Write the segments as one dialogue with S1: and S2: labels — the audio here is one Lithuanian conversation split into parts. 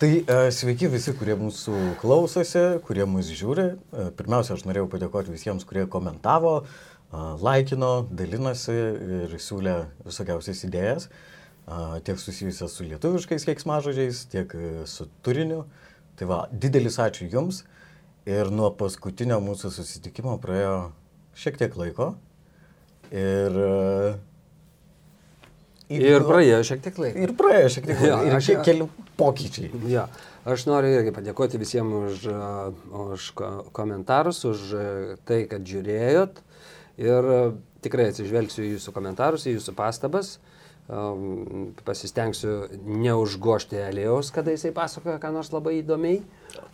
S1: Tai e, sveiki visi, kurie mūsų klausosi, kurie mūsų žiūri. E, pirmiausia, aš norėjau padėkoti visiems, kurie komentavo, e, laikino, dalinosi ir siūlė visokiausias idėjas, tiek susijusias su lietuviškais keiksmažodžiais, tiek su turiniu. Tai va, didelis ačiū Jums. Ir nuo paskutinio mūsų susitikimo praėjo šiek tiek laiko. Ir... e,
S2: Ir praėjo šiek tiek laiko.
S1: Ir praėjo šiek tiek laiko.
S2: Jo,
S1: ir kiek keli pokyčiai.
S2: Ja, aš noriu irgi padėkoti visiems už, už ko- komentarus, už tai, kad žiūrėjot. Ir tikrai atsižvelgsiu į jūsų komentarus, į jūsų pastabas. Am, Pasistengsiu neužgošti Elėjaus, kada jisai pasakoja, ką nors labai įdomiai.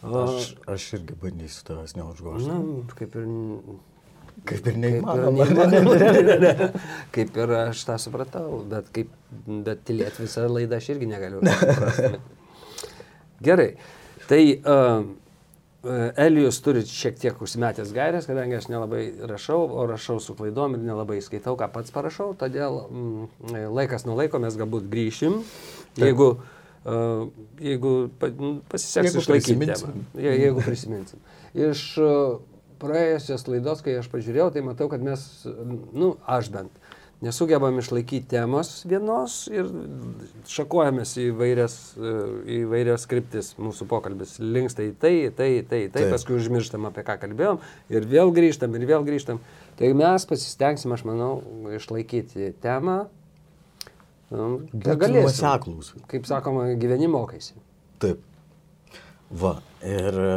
S1: Aš, aš irgi bandysiu tavęs neužgošti.
S2: Na, kaip ir,
S1: Kaip ir
S2: kaip ir,
S1: neįmanoma.
S2: neįmanoma. kaip ir aš tą supratau, bet, kaip, bet tylėti visą laidą aš irgi negaliu. Gerai, tai uh, Elijus turi šiek tiek užsimetęs gairės, kadangi aš nelabai rašau, o rašau su klaidom ir nelabai skaitau, ką pats parašau, todėl mm, laikas nuo laiko mes galbūt grįšim, jeigu, uh, jeigu pa- n- pasiseks išlaikyti temą. Je, jeigu prisiminsim. Iš uh, praėjusios laidos, kai aš pažiūrėjau, tai matau, kad mes, nu, aš bent, nesugebam išlaikyti temos vienos ir šakuojamės į vairias, uh, į vairias skriptis. Mūsų pokalbis linksta į tai, į tai, į tai, į tai,
S1: Taip.
S2: paskui užmirštam apie ką kalbėjom ir vėl grįžtam, ir vėl grįžtam. Tai mes pasistengsim, aš manau, išlaikyti temą. Um, galėsim.
S1: nuoseklūs.
S2: Kaip sakoma, gyveni mokaisi.
S1: Taip. Va, ir e,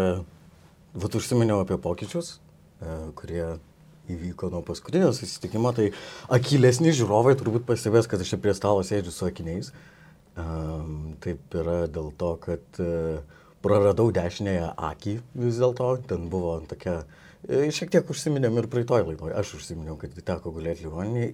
S1: vat užsiminiau apie pokyčius, e, kurie įvyko nuo paskutinio susitikimo, tai akilesni žiūrovai turbūt pastebės, kad aš čia prie stalo sėdžiu su akiniais. Um, taip yra dėl to, kad uh, praradau dešinėje akį vis dėlto, ten buvo tokia, e, šiek tiek užsiminėm ir praeitoj laidoje, aš užsiminiau, kad teko gulėti ligoniniai.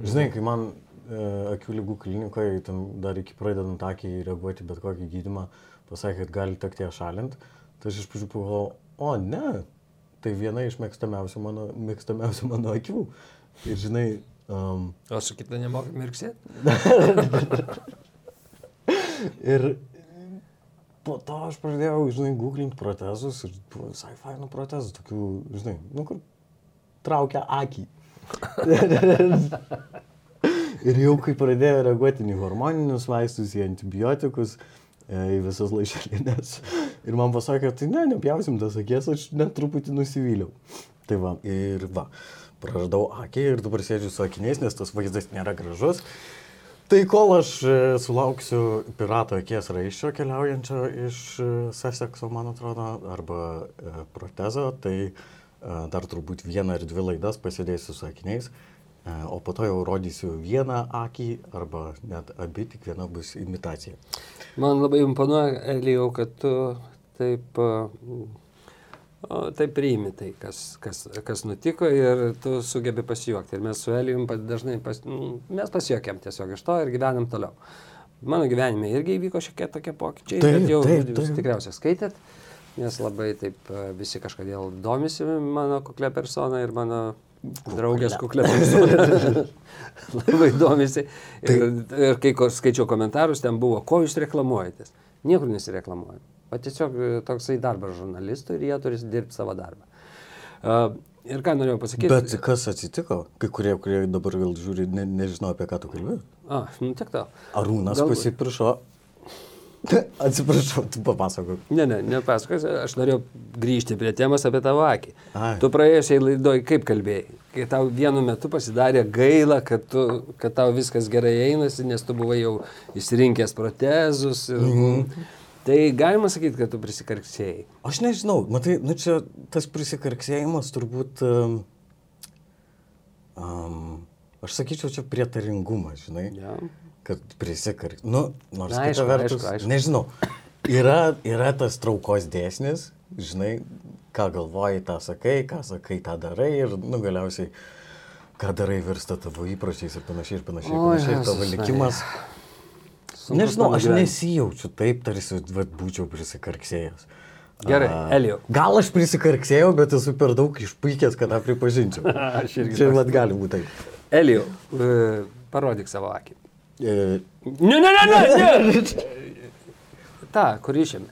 S1: Žinai, kai man e, akių lygų klinikoje, ten dar iki pradedant akį reaguoti bet kokį gydimą, pasakė, kad gali tekti ją šalinti, tai aš iš pradžių pagalvojau, o ne, tai viena iš mėgstamiausių mano, mėgstamiausių mano akių. Ir žinai, um,
S2: O su kita nemokai mirksėti?
S1: ir po to aš pradėjau, žinai, googlinti protezus ir buvo visai fainų protezų, tokių, žinai, nu kur traukia akį. ir jau kai pradėjo reaguoti į hormoninius vaistus, į antibiotikus, e, į visas laišelinės. Ir man pasakė, tai ne, nepjausim tas akės, aš net truputį nusivyliau. Tai va, ir va, praradau akį ir dabar sėdžiu su akiniais, nes tas vaizdas nėra gražus. Tai kol aš e, sulauksiu pirato akies raiščio keliaujančio iš e, Sussexo, man atrodo, arba e, protezo, tai dar turbūt vieną ar dvi laidas pasėdėsiu su akiniais, o po to jau rodysiu vieną akį arba net abi, tik viena bus imitacija.
S2: Man labai imponuoja, Elijau, kad tu taip, o, taip priimi tai, kas, kas, kas nutiko ir tu sugebi pasijuokti. Ir mes su Elijum dažnai pas, nu, mes pasijuokėm tiesiog iš to ir gyvenam toliau. Mano gyvenime irgi įvyko šiek tiek tokie pokyčiai,
S1: Taip,
S2: bet jau
S1: taip, taip.
S2: tikriausiai skaitėt, nes labai taip a, visi kažkodėl domisi mano kuklė persona ir mano draugės kuklė labai domisi. Ir, ir kai skaičiau komentarus, ten buvo, ko jūs reklamuojatės. Niekur nesireklamuojam. O tiesiog e, toksai darbas žurnalistų ir jie turi dirbti savo darbą. Uh, ir ką norėjau pasakyti?
S1: Bet kas atsitiko? Kai kurie, kurie dabar vėl žiūri, ne, nežino apie ką tu kalbėjai.
S2: A, nu tiek to.
S1: Arūnas
S2: Galbūt.
S1: pasipiršo. Atsiprašau, tu papasakok.
S2: Ne, ne, nepasakosiu, aš norėjau grįžti prie temos apie tavo akį.
S1: Ai.
S2: Tu praėjusiai laidoj kaip kalbėjai, kai tau vienu metu pasidarė gaila, kad, tu, kad tau viskas gerai einasi, nes tu buvai jau įsirinkęs protezus. Ir,
S1: Mhm.
S2: Tai galima sakyti, kad tu prisikarksėjai.
S1: Aš nežinau, matai, nu čia tas prisikarksėjimas turbūt... Um, aš sakyčiau, čia prietaringumas, žinai.
S2: Ja.
S1: Kad prisikark. Nu, nors
S2: Na, aišku,
S1: vertus,
S2: aišku, aišku.
S1: nežinau. Yra, yra tas traukos dėsnis, žinai, ką galvoji, tą sakai, ką sakai, tą darai ir, nu, galiausiai, ką darai virsta tavo įpročiais ir panašiai ir panašiai. ir panašiai ir tavo likimas.
S2: Sunkus
S1: Nežinau, aš nesijaučiu taip, tarsi vat, būčiau prisikarksėjęs.
S2: Gerai, Elijau.
S1: Gal aš prisikarksėjau, bet esu per daug išpuikęs, kad tą pripažinčiau.
S2: Aš irgi
S1: Čia vat gali būti taip.
S2: Elijau, e, parodyk savo akį.
S1: E,
S2: Ne, ne, ne, ne. ne. Ta, kur išėmė.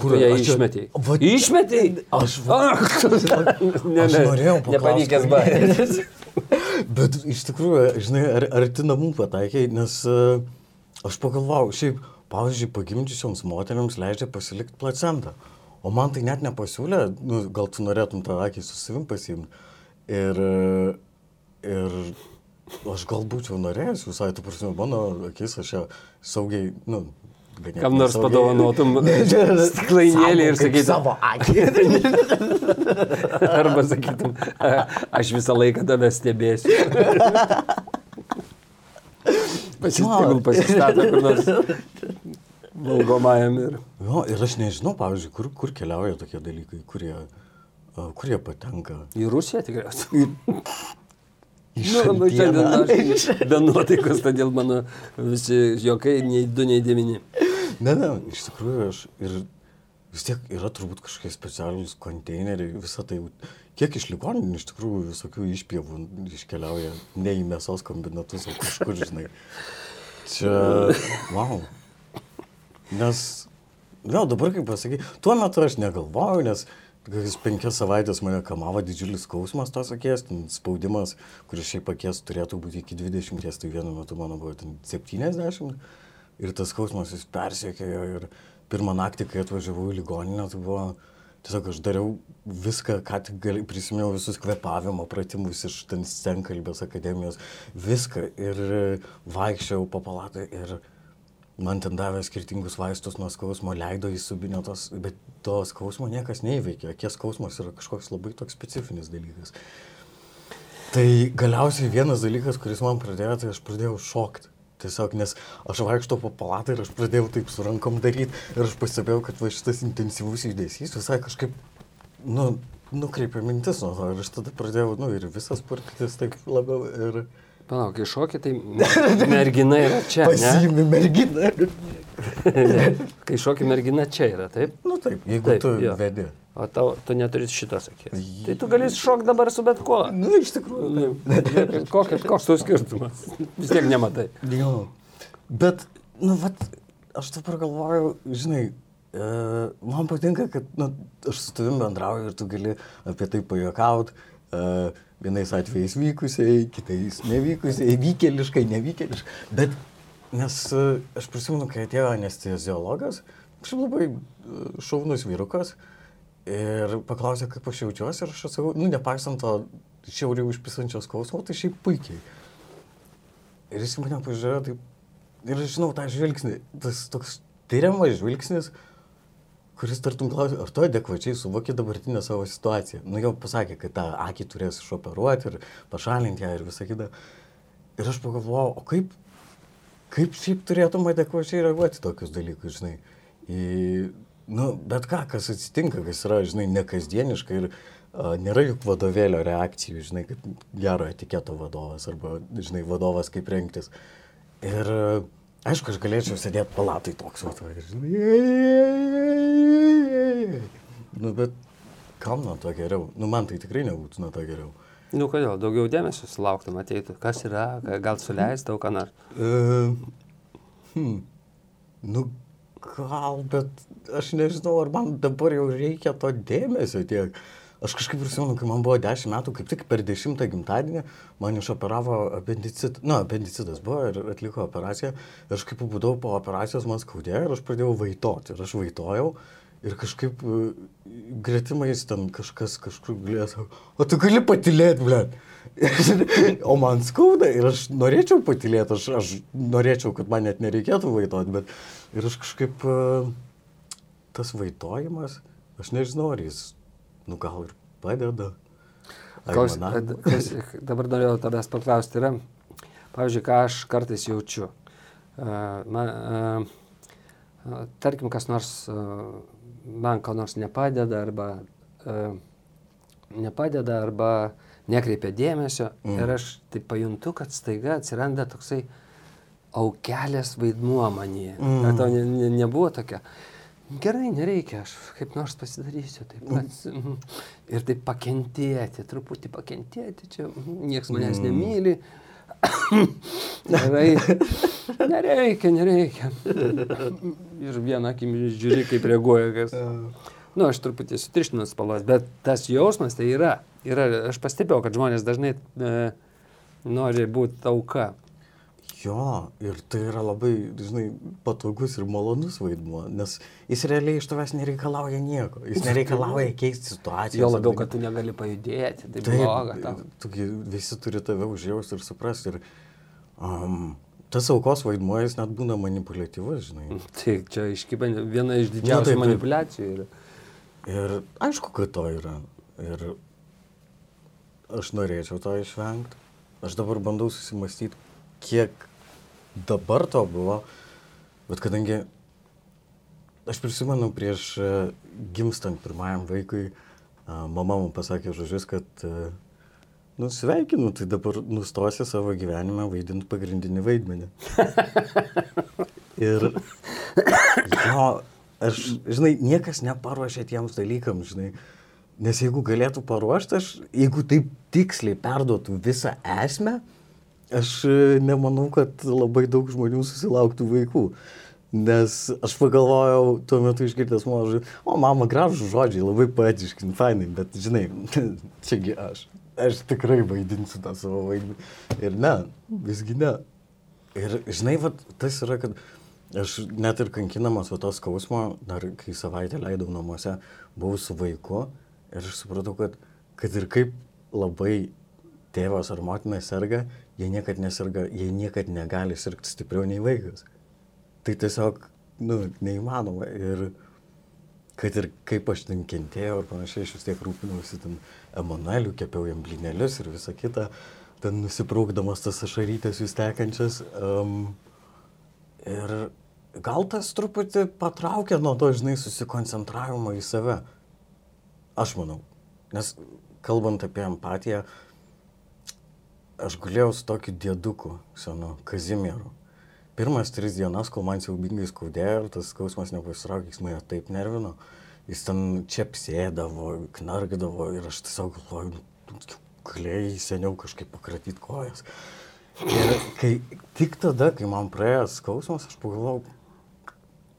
S1: Kur
S2: ją
S1: aš čia-
S2: išmetei?
S1: Va-
S2: Išmetei?
S1: Aš,
S2: ne, ne.
S1: norėjau paklausti.
S2: Nepavykęs baigęs.
S1: Bet iš tikrųjų, žinai, ar, arti namų pataikiai, nes uh, aš pagalvojau, šiaip, pavyzdžiui, pagimdžiusioms moteriams leidžia pasilikti placentą. O man tai net nepasiūlė, nu, gal tu norėtum tą akį su savim pasiimti. Ir, e, ir aš gal būčiau norėjęs visai, tu prasme, mano akis aš ją saugiai, nu, ganėtinai
S2: Kam nors
S1: saugiai-
S2: padovanotum stiklainėlį ir sakytum,
S1: Savo akį.
S2: arba sakytum, "A, aš visą laiką tave stebėsiu. Pasistatytum, pasistatą kur nors valgomajam ir...
S1: Jo, ir aš nežinau, pavyzdžiui, kur, kur keliauja tokie dalykai, kurie, a, kur jie patenka.
S2: Į Rusiją tikriausiai. Nu, nu, šiandien aš be nuotaikos, todėl mano visi jokai nei du, nei devyni.
S1: Ne, ne, iš tikrųjų aš ir vis tiek yra turbūt kažkokie specialūs konteineriai, visą tai, kiek iš ligoninių iš tikrųjų visokių išpievų iškeliauja, ne į mėsos kombinatus, o kažkur, žinai. Čia, wow. Nes, vėl dabar kaip pasakai, tuo metu aš negalvojau, nes kokias penkias savaitės mane kamavo didžiulis skausmas tos akies, spaudimas, kuris šiaip akies turėtų būti iki 20, tai vienu metu mano buvo ten 70. Ir tas skausmas jis persiekėjo ir pirmą naktį, kai atvažiavau į ligoninę, tai buvo tiesiog aš dariau viską, ką tik gali, prisiminiau visus kvepavimo pratimus iš ten Senkalbės akademijos, viską ir vaikščiau po palatą ir man ten davė skirtingus vaistus nuo skausmo, leido į subinę tos, bet to skausmo niekas neįveikė, akies skausmas yra kažkoks labai toks specifinis dalykas. Tai galiausiai vienas dalykas, kuris man pradėjo, tai aš pradėjau šokti. Tiesiog, nes aš vaikštau po palatą ir aš pradėjau taip su rankom daryti ir aš pastebėjau, kad va šitas intensyvus judesys visai kažkaip, nu, nukreipia mintis nuo to ir aš tada pradėjau, nu, ir visas purkytis taip labiau ir
S2: Palauk, šoki, tai mergina yra čia. Ne?
S1: pasiimi merginą.
S2: Kai šoki mergina čia yra, taip?
S1: Nu taip, jeigu
S2: Taip,
S1: tu
S2: jo.
S1: vedi.
S2: O tau, tu neturi šitos akės. Tai tu gali šokti dabar su bet kuo.
S1: Nu, iš tikrųjų.
S2: Nu, Kokias, koks tau skirtumas? Vis tiek nematai.
S1: Jo. Bet, nu, vat, aš dabar galvoju, žinai, e, man patinka, kad nu, aš su tavim bendrauju ir tu gali apie tai pajokauti. Vienais atvejais vykusiai, kitais nevykusiai, vykeliškai, nevykeliškai. Bet, nes aš prisimenu, kai atėjo anesteziologas, kažkaip labai šaunus vyrukas. Ir paklausė, kaip aš jaučiuosi ir aš sakau, nu, nepaisant to šiauriai užpisančio skausmo, tai šiaip puikiai. Ir jis mane pažiūrėjo taip. Ir aš žinau tą žvilgsnį, tas toks tyriamas žvilgsnis, kuris tartum klausė, ar tu adekvačiai suvoki dabartinę savo situaciją. Nu jau pasakė, kad tą akį turės išoperuoti ir pašalinti ją ir visą kitą. Ir aš pagalvojau, o kaip, kaip šiaip turėtum adekvačiai reaguoti tokius dalykus, žinai. Į, nu, bet ką, kas atsitinka, kas yra, žinai, nekasdieniška ir a, nėra juk vadovėlio reakcijų, žinai, kaip gero etiketo vadovas arba, žinai, vadovas kaip rengtis. Ir a, aišku, aš galėčiau sėdėti palatai toks, va, va, žinai. Nu, bet kam nuo to geriau? Nu, man tai tikrai nebūtų nuo to geriau.
S2: Nu kodėl, daugiau dėmesio sulauktum ateitų. Kas yra, gal suleis tau ką nors.
S1: Uh, hmm. Nu, gal, bet aš nežinau, ar man dabar jau reikia to dėmesio tiek. Aš kažkaip prisimenu, kai man buvo 10 metų, kaip tik per 10 gimtadienį, man išoperavo apendicitą. Na, apendicitas buvo ir atliko operaciją. Ir aš kaip pabudau po operacijos, man skaudėjo ir aš pradėjau vaitoti. Ir aš vaitojau. Ir kažkaip e, gretimais ten kažkas kažkur galėjo, sako, o tu gali patilėti, ble. o man skauda ir aš norėčiau patilėti, aš, aš norėčiau, kad man net nereikėtų vaitoti, bet ir aš kažkaip e, tas vaitojimas, aš nežinau, ar jis, nu gal ir padeda.
S2: Klaus,
S1: Aimanavimui.
S2: kas, dabar norėjau tavęs paklausti, yra, pavyzdžiui, ką aš kartais jaučiu. Uh, man, uh, uh, tarkim, kas nors, uh, man ko nors nepadeda arba uh, nepadeda arba nekreipia dėmesio mm. ir aš tai pajuntu, kad staiga atsiranda toksai aukelės vaidmuo manyje. Mm. Ar tau ne, ne, nebuvo tokia? Gerai, nereikia, aš kaip nors pasidarysiu. Taip, pats, mhm. ir taip pakentėti, truputį pakentėti, čia mhm, niekas manęs nemyli. Gerai. Nereikia, nereikia. Ir vieną akimį žiūri, kaip reaguoja kas. Nu, aš truputį sutrištinas spalvas, bet tas jausmas tai yra. yra aš pastebėjau, kad žmonės dažnai e, nori būti auka.
S1: Jo, ir tai yra labai, žinai, patogus ir malonus vaidmuo, nes jis realiai iš tavęs nereikalauja nieko, jis nereikalauja keisti situaciją.
S2: Jo labiau, kad tu negali pajudėti, tai
S1: Taip,
S2: bloga tau.
S1: tugi visi turi tave užjausti ir suprasti. Ir um, tas aukos vaidmuo jis net būna manipuliatyvus, žinai.
S2: Tai čia iškyba viena iš didžiausių
S1: taip, taip.
S2: manipulacijų. Yra.
S1: Ir aišku, kad to yra. Ir aš norėčiau to išvengti. Aš dabar bandau susimastyti, kiek dabar to buvo. Bet kadangi aš prisimenu prieš e, gimstant pirmajam vaikui, a, mama man pasakė žodžius, kad e, nu, sveikinu, tai dabar nustosi savo gyvenime vaidinti pagrindinį vaidmenį. Ir jo, aš, žinai, niekas neparuošia tiems dalykams, žinai. Nes jeigu galėtų paruošti, aš, jeigu taip tiksliai perduotų visą esmę, aš e, nemanau, kad labai daug žmonių susilauktų vaikų. Nes aš pagalvojau, tuo metu išgirdęs mažai, o mama, gražų žodžiai, labai poetiški, nu, fainai, bet žinai, čiagi aš. Aš tikrai vaidinsiu tą savo vaidmenį. Ir ne, visgi ne. Ir žinai, vat, tas yra, kad aš net ir kankinamas va to skausmo, dar kai savaitę leidau namuose, buvau su vaiku ir aš supratau, kad, kad ir kaip labai tėvas ar motina serga, jie niekad neserga, jie niekad negali sirgti stipriau nei vaikas. Tai tiesiog, nu, neįmanoma. Ir kad ir kaip aš ten kentėjau ir panašiai, aš vis tiek rūpinausi ten Emanueliu, kepiau jam blinelius ir visa kita, ten nusipraukdamas tas ašarytės jūs tekančias. Um, ir gal tas truputį patraukė nuo to, žinai, susikoncentravimo į save. Aš manau. Nes kalbant apie empatiją, aš gulėjau su tokiu dėduku, senu Kazimieru. Pirmas tris dienas, kol man siaubingai skaudėjo ir tas skausmas nepasitraukė, jis mane taip nervino. Jis ten čia apsėdavo, knargdavo ir aš tiesiog galvoju, nu, galėjai seniau kažkaip pakratyti kojas. Ir kai, tik tada, kai man praėjo skausmas, aš pagalvojau,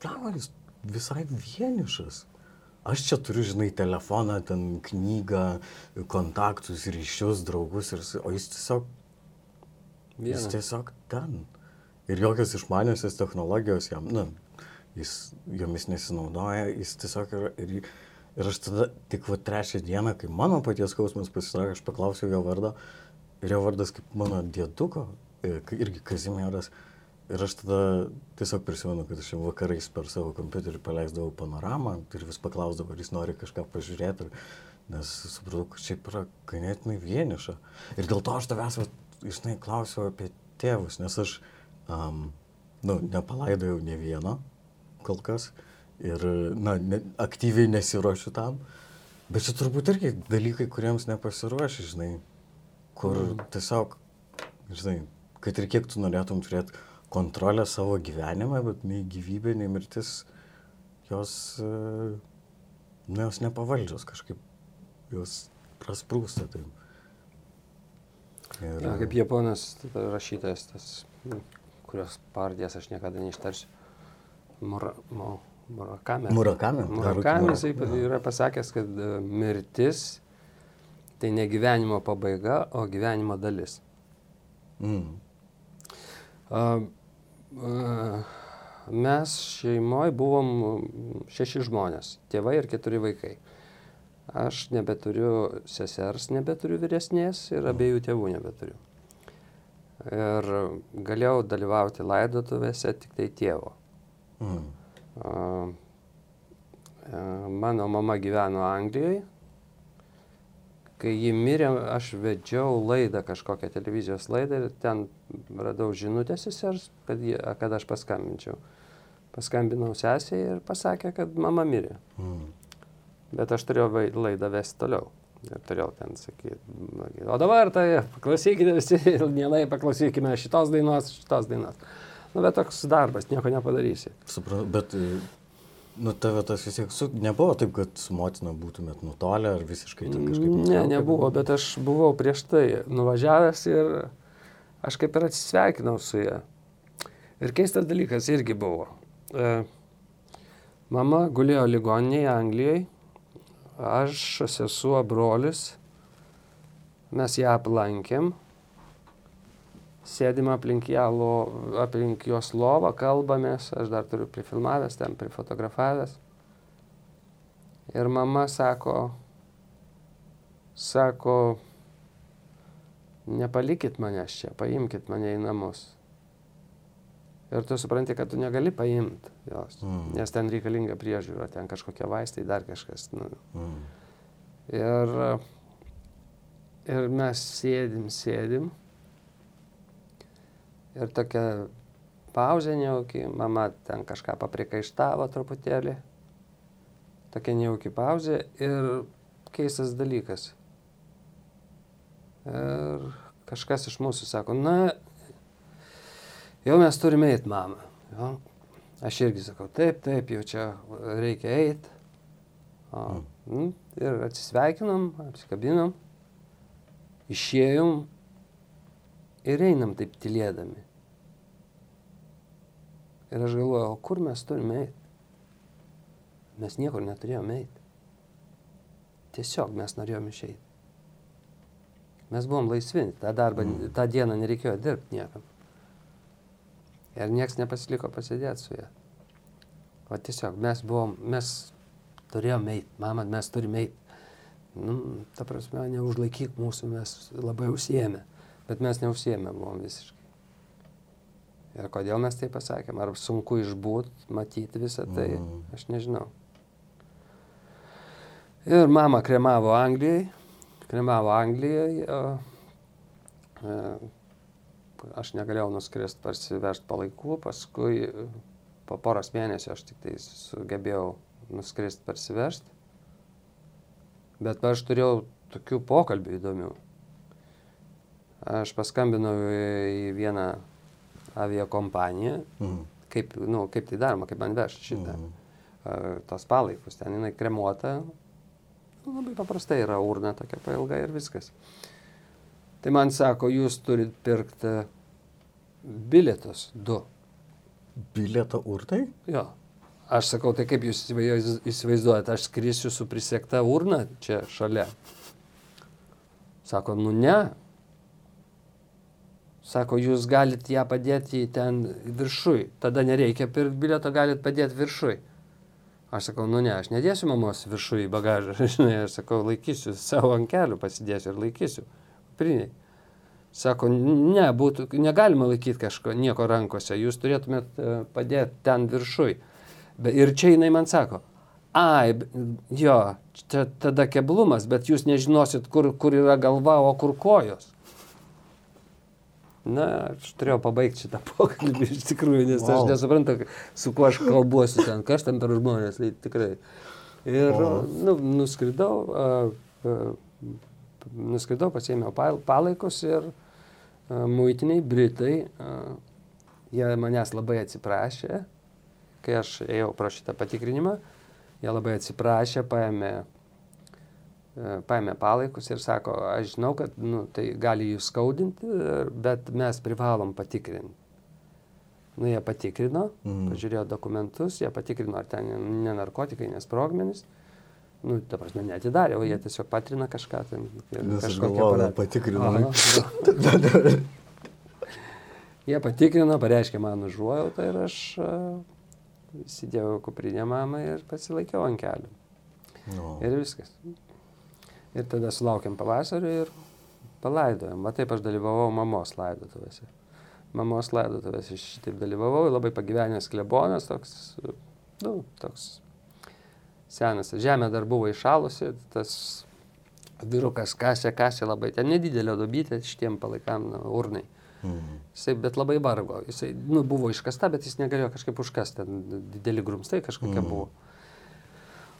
S1: gal jis visai vienišas. Aš čia turiu, žinai, telefoną, ten knygą, kontaktus, ryšius, draugus, ir, o jis tiesiog, jis
S2: Vienas.
S1: tiesiog ten. Ir jokios išmaniosios technologijos jam, na, jis jomis nesinaudoja, jis tiesiog yra. Ir, ir aš tada tik va trečią dieną, kai mano paties skausmas pasitraukė, aš paklausiau jo vardo. Ir jo vardas kaip mano dėduko, e, irgi Kazimieras. Ir aš tada tiesiog prisimenu, kad aš vakarais per savo kompiuterį paleisdavau panoramą ir vis paklausdavau, ar jis nori kažką pažiūrėti. Ir, nes supratau, kad šiaip yra ganėtinai vieniša. Ir dėl to aš tavęs, žinai, klausiau apie tėvus, nes aš, um, nu, nepalaidojau ne vieno kol kas. Ir, na, ne, aktyviai nesiuošiu tam. Bet čia turbūt irgi dalykai, kuriems nepasiruoši, žinai, kur tiesiog, žinai, kad ir kiek tu norėtum turėti kontrolę savo gyvenime, bet nei gyvybė, nei mirtis, jos, e, nu, jos nepavaldžios kažkaip, jos prasprūsta. Tai. Ir,
S2: Ja, kaip japonas rašytojas, tas, nu, kurios pavardės aš niekada neištarsiu. Mura, mu, Murakami.
S1: Murakami?
S2: Murakami, jisai yra pasakęs, kad e, mirtis tai ne gyvenimo pabaiga, o gyvenimo dalis.
S1: mm,
S2: a, Mes šeimoje buvom mm, šeši žmonės, tėvai ir keturi vaikai. Aš nebeturiu sesers, nebeturiu vyresnės ir abiejų tėvų nebeturiu. Ir galėjau dalyvauti laidotuvėse tik tai tėvo.
S1: mm,
S2: Mano mama gyveno Anglijoje. Kai ji mirė, aš vedžiau laidą, kažkokią televizijos laidą ir ten radau žinutę sesers, kad, jie, kad aš paskambinčiau. Paskambinau sesiai ir pasakė, kad mama mirė.
S1: mm.
S2: Bet aš turėjau laidą vesti toliau. Ir turėjau ten sakyti. O dabar tai paklausykite visi, mielai paklausykime šitos dainos, šitos dainos. Nu, bet toks darbas, nieko nepadarysi.
S1: Suprantu, bet, nu, tave tas vis tiek, su, nebuvo taip, kad su motina būtumėt nutolę ar visiškai ten kažkaip.
S2: Ne,
S1: nutraukė?
S2: nebuvo, bet aš buvau prieš tai nuvažiavęs ir aš kaip ir atsisveikinau su ja. Ir keistas dalykas irgi buvo. E, mama gulėjo ligoninėje Anglijoje, aš, sesuo, brolis, mes ją aplankėm, sėdim aplink, lo, aplink jos lovą, kalbamės, aš dar turiu prifilmavęs, ten prifotografavęs. Ir mama sako, sako, nepalikit manęs čia, paimkit mane į namus. Ir tu supranti, kad tu negali paimti jos, mm. nes ten reikalinga priežiūra, ten kažkokie vaistai, dar kažkas. Nu. Mm. Ir, ir mes sėdim, sėdim. Ir tokia pauzė neauki, mama ten kažką paprikaištavo truputėlį. Tokia neauki pauzė ir keistas dalykas. Ir kažkas iš mūsų sako, na, jau mes turime eiti, mama. Jo? Aš irgi sakau, taip, taip, jau čia reikia eiti. Mm. Ir atsisveikinom, apsikabinom, išėjom ir einam taip tylėdami. Ir aš galvoju, o kur mes turime eiti? Mes niekur neturėjome eiti. Tiesiog mes norėjome išeiti. Mes buvom laisvi, tą darbą, mm. tą dieną nereikėjo dirbti niekam. Ir nieks nepasiliko pasidėti su ją. O tiesiog mes buvom, mes turėjome eiti, mama, mes turime eiti. Nu, ta prasme, neužlaikyk mūsų, mes labai užsiemė, bet mes neužsiemė buvom visiškai. Ir kodėl mes tai pasakėm, ar sunku išbūt, matyti visą tai, mm. aš nežinau. Ir mama kremavo Anglijai, kremavo Anglijoje. Aš negalėjau nuskrist parsivežti palaikų, paskui po poros mėnesių aš tik tai sugebėjau nuskrist parsivežti. Bet aš turėjau tokių pokalbių įdomių. Aš paskambinau į vieną aviakompaniją, mm. kaip, nu, kaip tai daroma, kaip man vežti šitą, mm. tos palaikus. Ten jinai kremuota, Labai paprastai yra urna tokia pailga ir viskas. Tai man sako, jūs turit pirkti bilietus du.
S1: Bilietą urnai?
S2: Jo. Aš sakau, tai kaip jūs įsivaizduojate, aš skrisiu su prisiekta urna čia šalia. Sako, nu ne. Sako, jūs galite ją padėti ten viršui. Tada nereikia pirkti bilietą, galite padėti viršui. Aš sakau, nu ne, aš nedėsiu mamos viršų į bagažą, žinai, aš sakau, laikysiu savo ant kelių, pasidėsiu ir laikysiu. Priniai. Sako, ne, būtų, negalima laikyti kažko, nieko rankose, jūs turėtumėt e, padėti ten viršui. Ir čia jinai man sako, ai, jo, čia tada keblumas, bet jūs nežinosit, kur, kur yra galva, o kur kojos. Na, aš turėjau pabaigti šitą pokalbį iš tikrųjų, nes wow. aš nesuprantu, su kuo aš kalbuosiu ten, kas ten per žmonės, tai tikrai. Ir wow. nu, nuskridau, uh, uh, nuskridau, pasėmiau palaikus ir uh, muitiniai, britai, uh, jie manęs labai atsiprašė, kai aš ėjau pro šitą patikrinimą, jie labai atsiprašė, paėmė paėmė palaikus ir sako, aš žinau, kad nu, tai gali jūs skaudinti, bet mes privalom patikrinti. Nu, jie patikrino, mm. pažiūrėjo dokumentus, jie patikrino, ar ten ne narkotikai, nesprogmenis. Nu, ta prasme, netidarė, o jie tiesiog patrina kažką. Ten,
S1: kažkokią patikrino.
S2: jie patikrino, pareiškė man užuojautą ir aš uh, įsidėjau kuprinę mamą ir pasilaikiau ant kelių. No. Ir viskas. Ir tada sulaukėm pavasario ir palaidojom. Va taip aš dalyvavau mamos laidotuvėse. Mamos laidotuvėse šitaip dalyvavau, labai pagyvenęs klebonas, toks, nu, toks senas. Žemė dar buvo išalusi, tas vyrukas kasė, kasė labai, ten nedidelio dobytė šitiem palaikam nu, urnai. Mhm. Jisai, bet labai vargo. Jisai, nu, buvo iškasta, bet jis negalėjo kažkaip užkasti, ten dideli grumstai kažkokie mhm. buvo.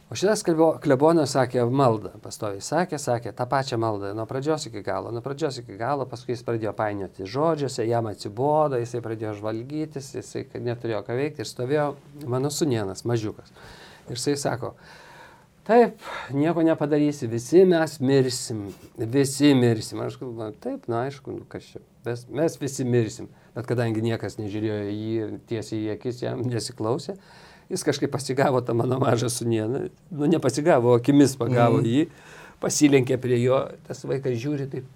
S2: O šitas klebonas sakė maldą, pastoviai sakė, sakė tą pačią maldą nuo pradžios iki galo, nuo pradžios iki galo, paskui jis pradėjo painioti žodžiuose, jam atsibodo, jisai pradėjo žvalgytis, jisai neturėjo ką veikti ir stovėjo mano sunienas, mažiukas. Ir jisai sako, taip, nieko nepadarysi, visi mes mirsim, visi mirsim. Aš galvoju, taip, na aišku, nu, kas čia, mes, mes visi mirsim. Bet kadangi niekas nežiūrėjo į jį tiesiai į akis jam nesiklausė, jis kažkaip pasigavo tą mano mažą sunieną, nu nepasigavo, akimis pagavo mm. jį, pasilenkė prie jo, tas vaikas žiūri taip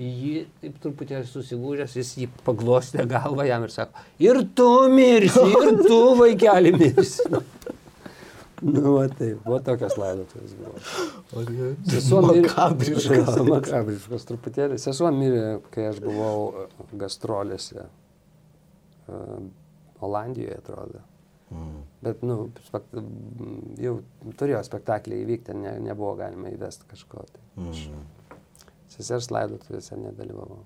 S2: jį, taip truputį susigūžęs, jis jį paglostė galvą jam ir sako, ir tu mirsi, ir tu vaikeli mirsi. Nu, va taip, va tokios laidotuvės buvo.
S1: Sesuo mirė. Makabriškas.
S2: Makabriškas truputėlį. Sesuo mirė, kai aš buvau gastrolėse. Uh, Olandijoje, atrodo. Mm. Bet, nu, spekt, jau turėjo spektaklį įvykti, ne, nebuvo galima įvesti kažko. Tai. Mm. Sesers laidotuvėse nedalyvavau.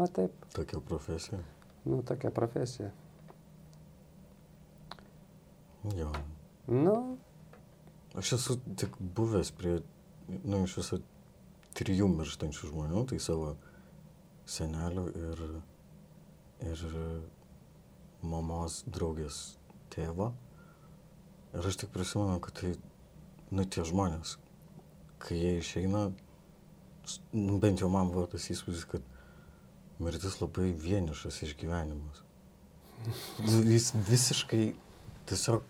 S2: O taip.
S1: Tokia profesija.
S2: Nu, tokia profesija.
S1: Jo.
S2: Nu.
S1: Aš esu tik buvęs prie, nu, iš viso trijų mirštančių žmonių, tai savo senelių ir, ir mamos draugės tėvo. Ir aš tik prisimenu, kad tai, nu, tie žmonės, kai jie išeina, nu, bent jau man buvo tas įspūdis, kad mirtis labai vienišas išgyvenimas. Jis visiškai tiesiog.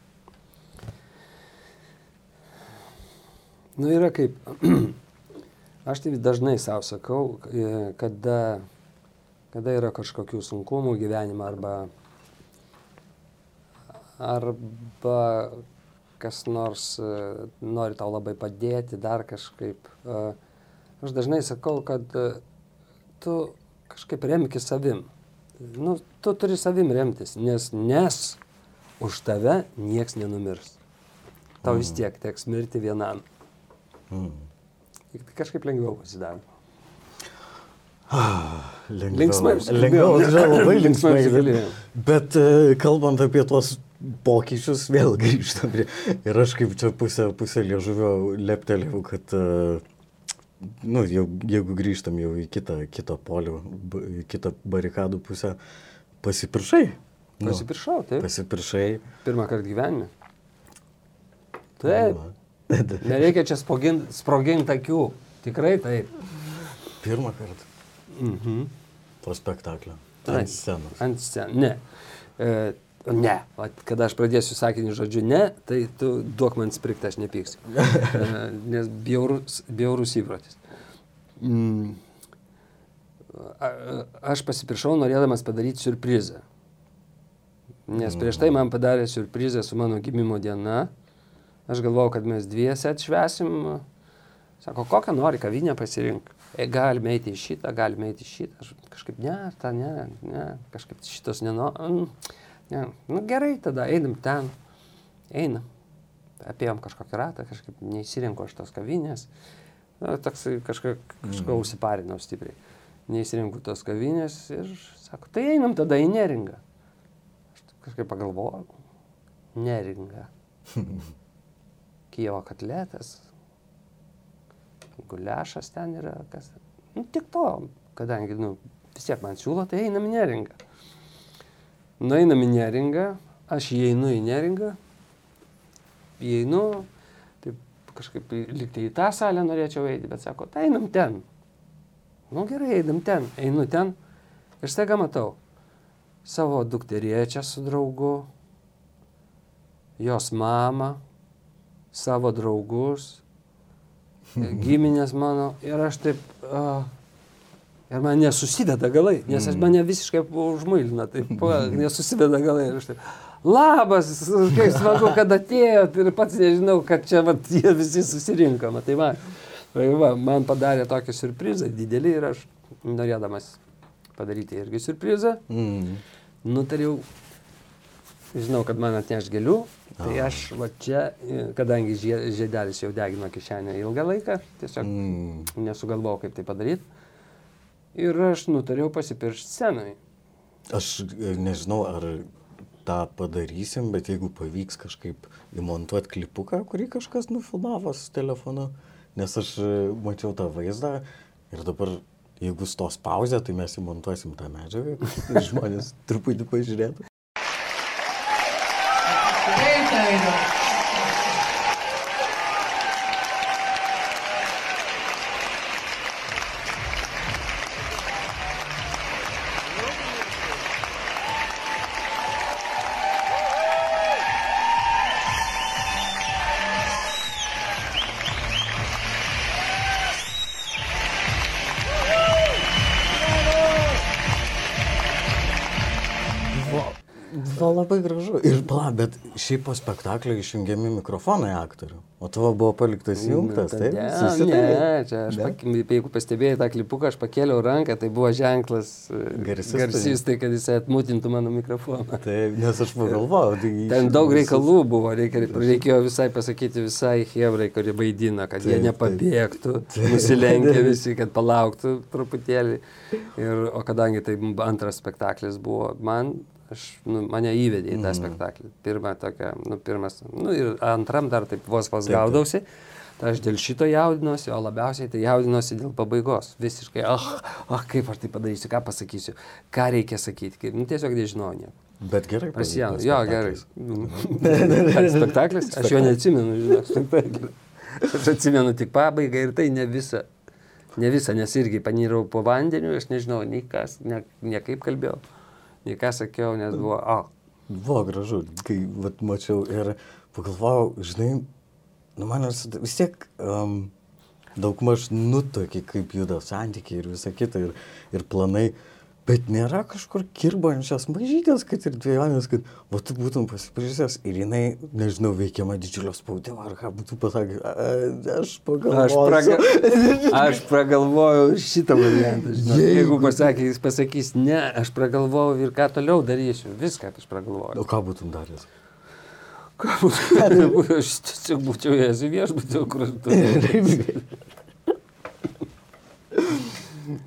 S2: Nu, yra kaip. Aš tai dažnai savo sakau, e, kada, kada yra kažkokių sunkumų gyvenime arba arba kas nors e, nori tau labai padėti, dar kažkaip. E, aš dažnai sakau, kad e, tu kažkaip remki savim. Nu, tu turi savim remtis, nes, nes už tave nieks nenumirs. Tau vis mm. tiek teks mirti vienam. Mm. Kažkaip lengviau pasidaro.
S1: Lengviau. Linksmai. Lengviau, lengviau labai linksmai. Bet kalbant apie tuos pokyčius vėl grįžtam prie. Ir aš kaip čia pusę, pusę liežuvio leptelėjau, kad, e, nu, jau, jeigu grįžtam jau į kitą, kitą polių, į kitą barikadų pusę, pasipiršai.
S2: Nu, Pasipiršau, taip.
S1: Pasipiršai.
S2: Pirmą kartą gyvenime. Taip. Nereikia čia sproginti akių. Tikrai taip.
S1: Pirmą kartą. Mhm. Po spektaklio. Ant scenos.
S2: Ant scenos. Ne. E, Ne, o kada aš pradėsiu sakinį žodžiu ne, tai tu duok man sprikti, aš nepyksiu. Nes bjaurus, bjaurus įprotis. Mm. Aš pasipiršau norėdamas padaryti surprizą. Nes prieš tai man padarė surprizą su mano gimimo diena. Aš galvojau, kad mes dviese atšvesim. Sako, kokią nori kavinę pasirink. E, galime eiti į šitą, galime eiti į šitą. Aš kažkaip, ne, tą ne, ne, kažkaip šitos nenoriu. Ne, nu gerai, tada einam ten, einam. Apėjom kažkokį ratą, kažkaip neįsirinko aš tos kavinės. Na, toks kažką, kažko mm. užsiparinau stipriai. Neįsirinku tos kavinės ir sako, tai einam tada į neringą. Aš kažkaip pagalvojau, neringa. Kievo katletas, guliašas ten yra, kas. Nu, tik to, kadangi, nu, vis tiek man siūlo, tai einam į neringą. Nueinam į neringą, aš įeinu į neringą, įeinu, taip kažkaip likti į tą salę norėčiau eiti, bet sako, tai einam ten. Nu gerai, einam ten, einu ten ir staiga matau savo dukteriečią su draugu, jos mamą, savo draugus, giminės mano ir aš taip... Uh, Ir man nesusideda galai, nes aš mm. mane visiškai užmuilina, taip, nesusideda galai. Ir aš taip, labas, kaip smagu, kad atėjot ir pats nežinau, kad čia vat, jie visi susirinko. Tai va, va, man padarė tokį surprizą didelį ir aš norėdamas padaryti irgi surprizą, mm. nutariau, žinau, kad man atneš gėlių, tai aš va čia, kadangi žiedelis jau degino kišenę ilgą laiką, tiesiog mm. nesugalvojau, kaip tai padaryti ir aš nutariau pasipiršti scenai.
S1: Aš e, nežinau, ar tą padarysim, bet jeigu pavyks kažkaip įmontuoti klipuką, kurį kažkas nufilmavo su telefonu, nes aš e, mačiau tą vaizdą ir dabar, jeigu stos pauzė, tai mes įmontuosim tą medžiagą, kad žmonės truputį pažiūrėtų. Va bet šiaip po spektaklio išjungiami mikrofonai aktorių. O tavo buvo paliktas įjungtas, taip?
S2: Ne,
S1: Susitarė?
S2: ne, čia aš, pak, jeigu pastebėjai tą klipuką, aš pakėliau ranką, tai buvo ženklas e,
S1: Garsistui.
S2: garsistai, kad jis atmutintų mano mikrofoną.
S1: Taip, nes aš pagalvojau. Tai
S2: Ten daug reikalų buvo, reikia, reikėjo visai pasakyti visai hebrai, kurie vaidina, kad jie
S1: Taip,
S2: nepabėgtų, nusilenkė visi, kad palauktų truputėlį. Ir, o kadangi tai antras spektaklis buvo, man, aš, nu, mane įvedė į tą spektaklį. Pirmą tokią, nu, pirmas, nu, ir antram dar taip vos vos gaudausi. Tai aš dėl šito jaudinuosi, o labiausiai tai jaudinuosi dėl pabaigos. Visiškai, ah, ah, kaip aš tai padarysiu, ką pasakysiu, ką reikia sakyti. Kaip, nu, tiesiog nežinau nieko.
S1: Bet gerai. Pavyko
S2: Jo, gerai.
S1: spektaklis.
S2: Aš jo neatsimenu, spektaklį. Aš atsimenu tik pabaigą ir tai ne visą. Ne visą, nes irgi panirau po vandeniu, aš nežinau, nei kas, ne, ne kaip kalbėjau, nei ką sakiau, nes buvo, o,
S1: Buvo gražu, kai vat, mačiau ir pagalvojau, žinai, nu man vis tiek um, daug maž nutokį, kaip juda santykiai ir visa kita ir, ir planai, bet nėra kažkur kirbančios mažytės, kad ir dviejonės, kad va tu būtum pasipriešęs ir jinai, nežinau, veikiama didžiulio spaudimo, ar ką būtų pasakęs, "A, aš
S2: aš,
S1: pagalvojau.
S2: praga, aš pragalvojau šitą variantą. Žinok.
S1: Jeigu-
S2: Jeigu pasakys, pasakys, ne, aš pragalvojau ir ką toliau darysiu, viską aš pragalvojau.
S1: O ką būtum daręs?
S2: Ką būtų? Aš tiesiog būčiau ėjęs į viešbutį, kur aš turiu.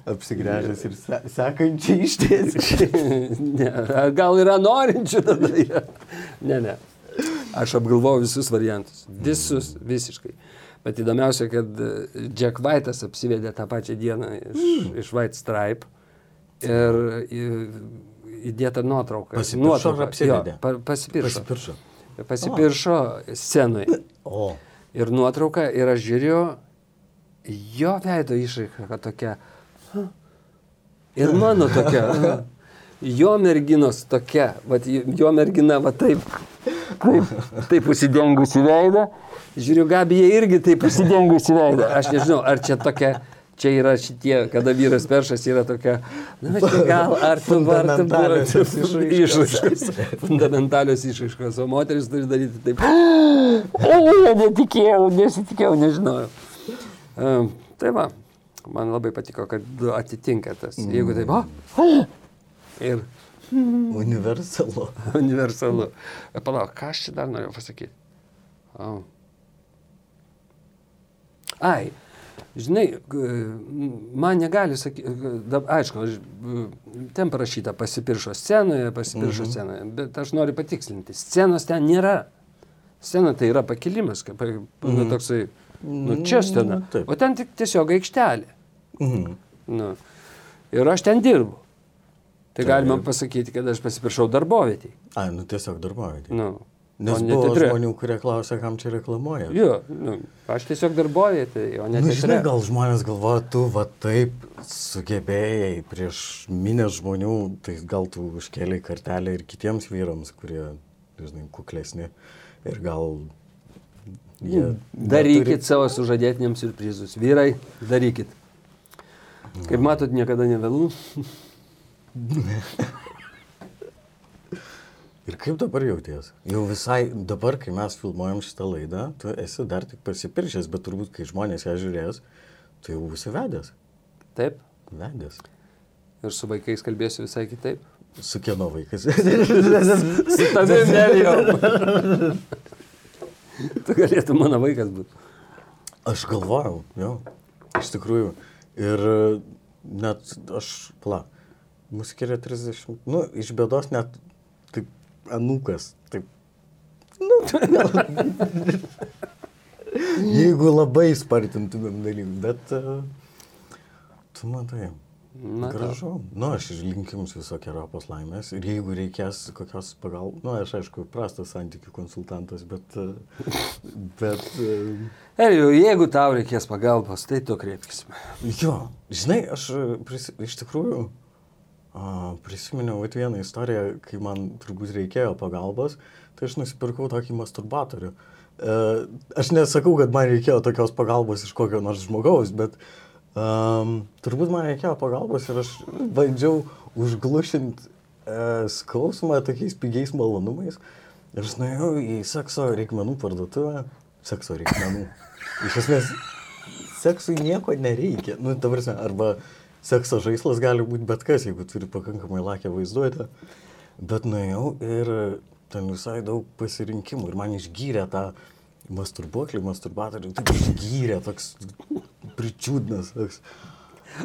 S1: Apsigręžęs ir se sekančiai ištiesi.
S2: ne, gal yra norinčių tada. jie. Ne, ne. Aš apgalvojau visus variantus. Visus, visiškai. Bet įdomiausia, kad e, Jack White'as apsivedė tą pačią dieną iš,
S1: Mm.
S2: iš White Stripe ir įdėta nuotrauka.
S1: Pasipiršo
S2: nuotrauka.
S1: ar apsivedė?
S2: Pa, pasipiršo.
S1: Pasipiršo.
S2: Pasipiršo scenoje.
S1: O.
S2: Ir nuotrauka, ir aš žiūriu, jo veido išraiška tokia. Ir mano tokia. Jo merginos tokia, vat, jo mergina va taip, taip, taip užsidengusi veidą. Žiūriu, Gabija irgi taip užsidengusi veidą. Aš nežinau, ar čia tokia, čia yra šitie, kada vyras peršas yra tokia, na, čia gal, ar tu vartum
S1: išraiškos.
S2: Fundamentalios išraiškos, o moteris turi daryti taip. O, netikėjau, nesitikėjau, nežinojau. Um, tai va, man labai patiko, kad atitinka tas. Jeigu taip, o, ir
S1: Universalu.
S2: universalu. Palauk, ką aš čia dar norėjau pasakyti? O. Ai, žinai, man negali sakyti, aišku, ten parašyta pasipiršo scenoje, pasipiršo mhm. scenoje, bet aš noriu patikslinti, scenos ten nėra. Scena tai yra pakilimas, kaip, mhm. nu, toksai, nu, čia scena,
S1: Nu,
S2: o ten tik tiesiog aikštelė.
S1: Mhm.
S2: Nu. Ir aš ten dirbu. Tai
S1: Taip.
S2: galima pasakyti, kad aš pasipiršau darbovietį.
S1: Ai, nu tiesiog darbovietė.
S2: Nu,
S1: Nes
S2: o
S1: buvo
S2: teatre.
S1: žmonių, kurie klausė, kam čia reklamuoja.
S2: Jo, nu, aš tiesiog darbovietį, o ne
S1: Nu,
S2: teatre.
S1: žinai, gal žmonės galvoja, tu va taip sugebėjai prieš minę žmonių, tai gal tu užkėlai kartelę ir kitiems vyrams, kurie, žinai, kuklesni. Ir gal.
S2: Darykit savo sužadėtiniams surprizus. Vyrai, darykit. Kaip matot, niekada nevėlų.
S1: Ir kaip dabar jauties? Jau visai dabar, kai mes filmuojam šitą laidą, tu esi dar tik pasipiršęs, bet turbūt, kai žmonės ją žiūrės, tu jau būsi vedęs.
S2: Taip.
S1: Vedęs.
S2: Ir su vaikais kalbėsiu visai kitaip.
S1: Su kieno vaikas?
S2: Su tavimi nevėjau. tu galėtum mano vaikas būti.
S1: Aš galvojau, jo, iš tikrųjų. Ir e, net aš, pla, mus skiria 30, nu, iš bėdos net kaip anukas, taip. Nu, Jeigu labai spartintumėm dalykų, bet uh, tu matai.
S2: Na,
S1: Gražu. Nu, aš linkiu jums visokio rapos laimės. Ir jeigu reikės kokios pagalbos, nu, aš aišku, prastas santykių konsultantas, bet... bet e,
S2: Elijau, jeigu tau reikės pagalbos, tai tu kreipkis.
S1: jo, žinai, aš pris, iš tikrųjų a, prisiminiau vieną istoriją, kai man turbūt reikėjo pagalbos, tai aš nusipirkau tokį masturbatorių. E, aš nesakau, kad man reikėjo tokios pagalbos iš kokio nors žmogaus, bet um, turbūt man reikėjo pagalbos ir aš bandžiau užglušinti e, skausmą tokiais pigiais malonumais. Ir aš nuėjau į sekso reikmenų parduotuvę. Sekso reikmenų. Iš esmės, seksui nieko nereikia. Nu, ta prasme, arba sekso žaislas gali būti bet kas, jeigu turi pakankamai lakę vaizduotę. Bet nuėjau ir ten visai daug pasirinkimų. Ir man išgyrė tą masturbuoklį, masturbatorių. Taip išgyrė toks pričiūdnas. Toks.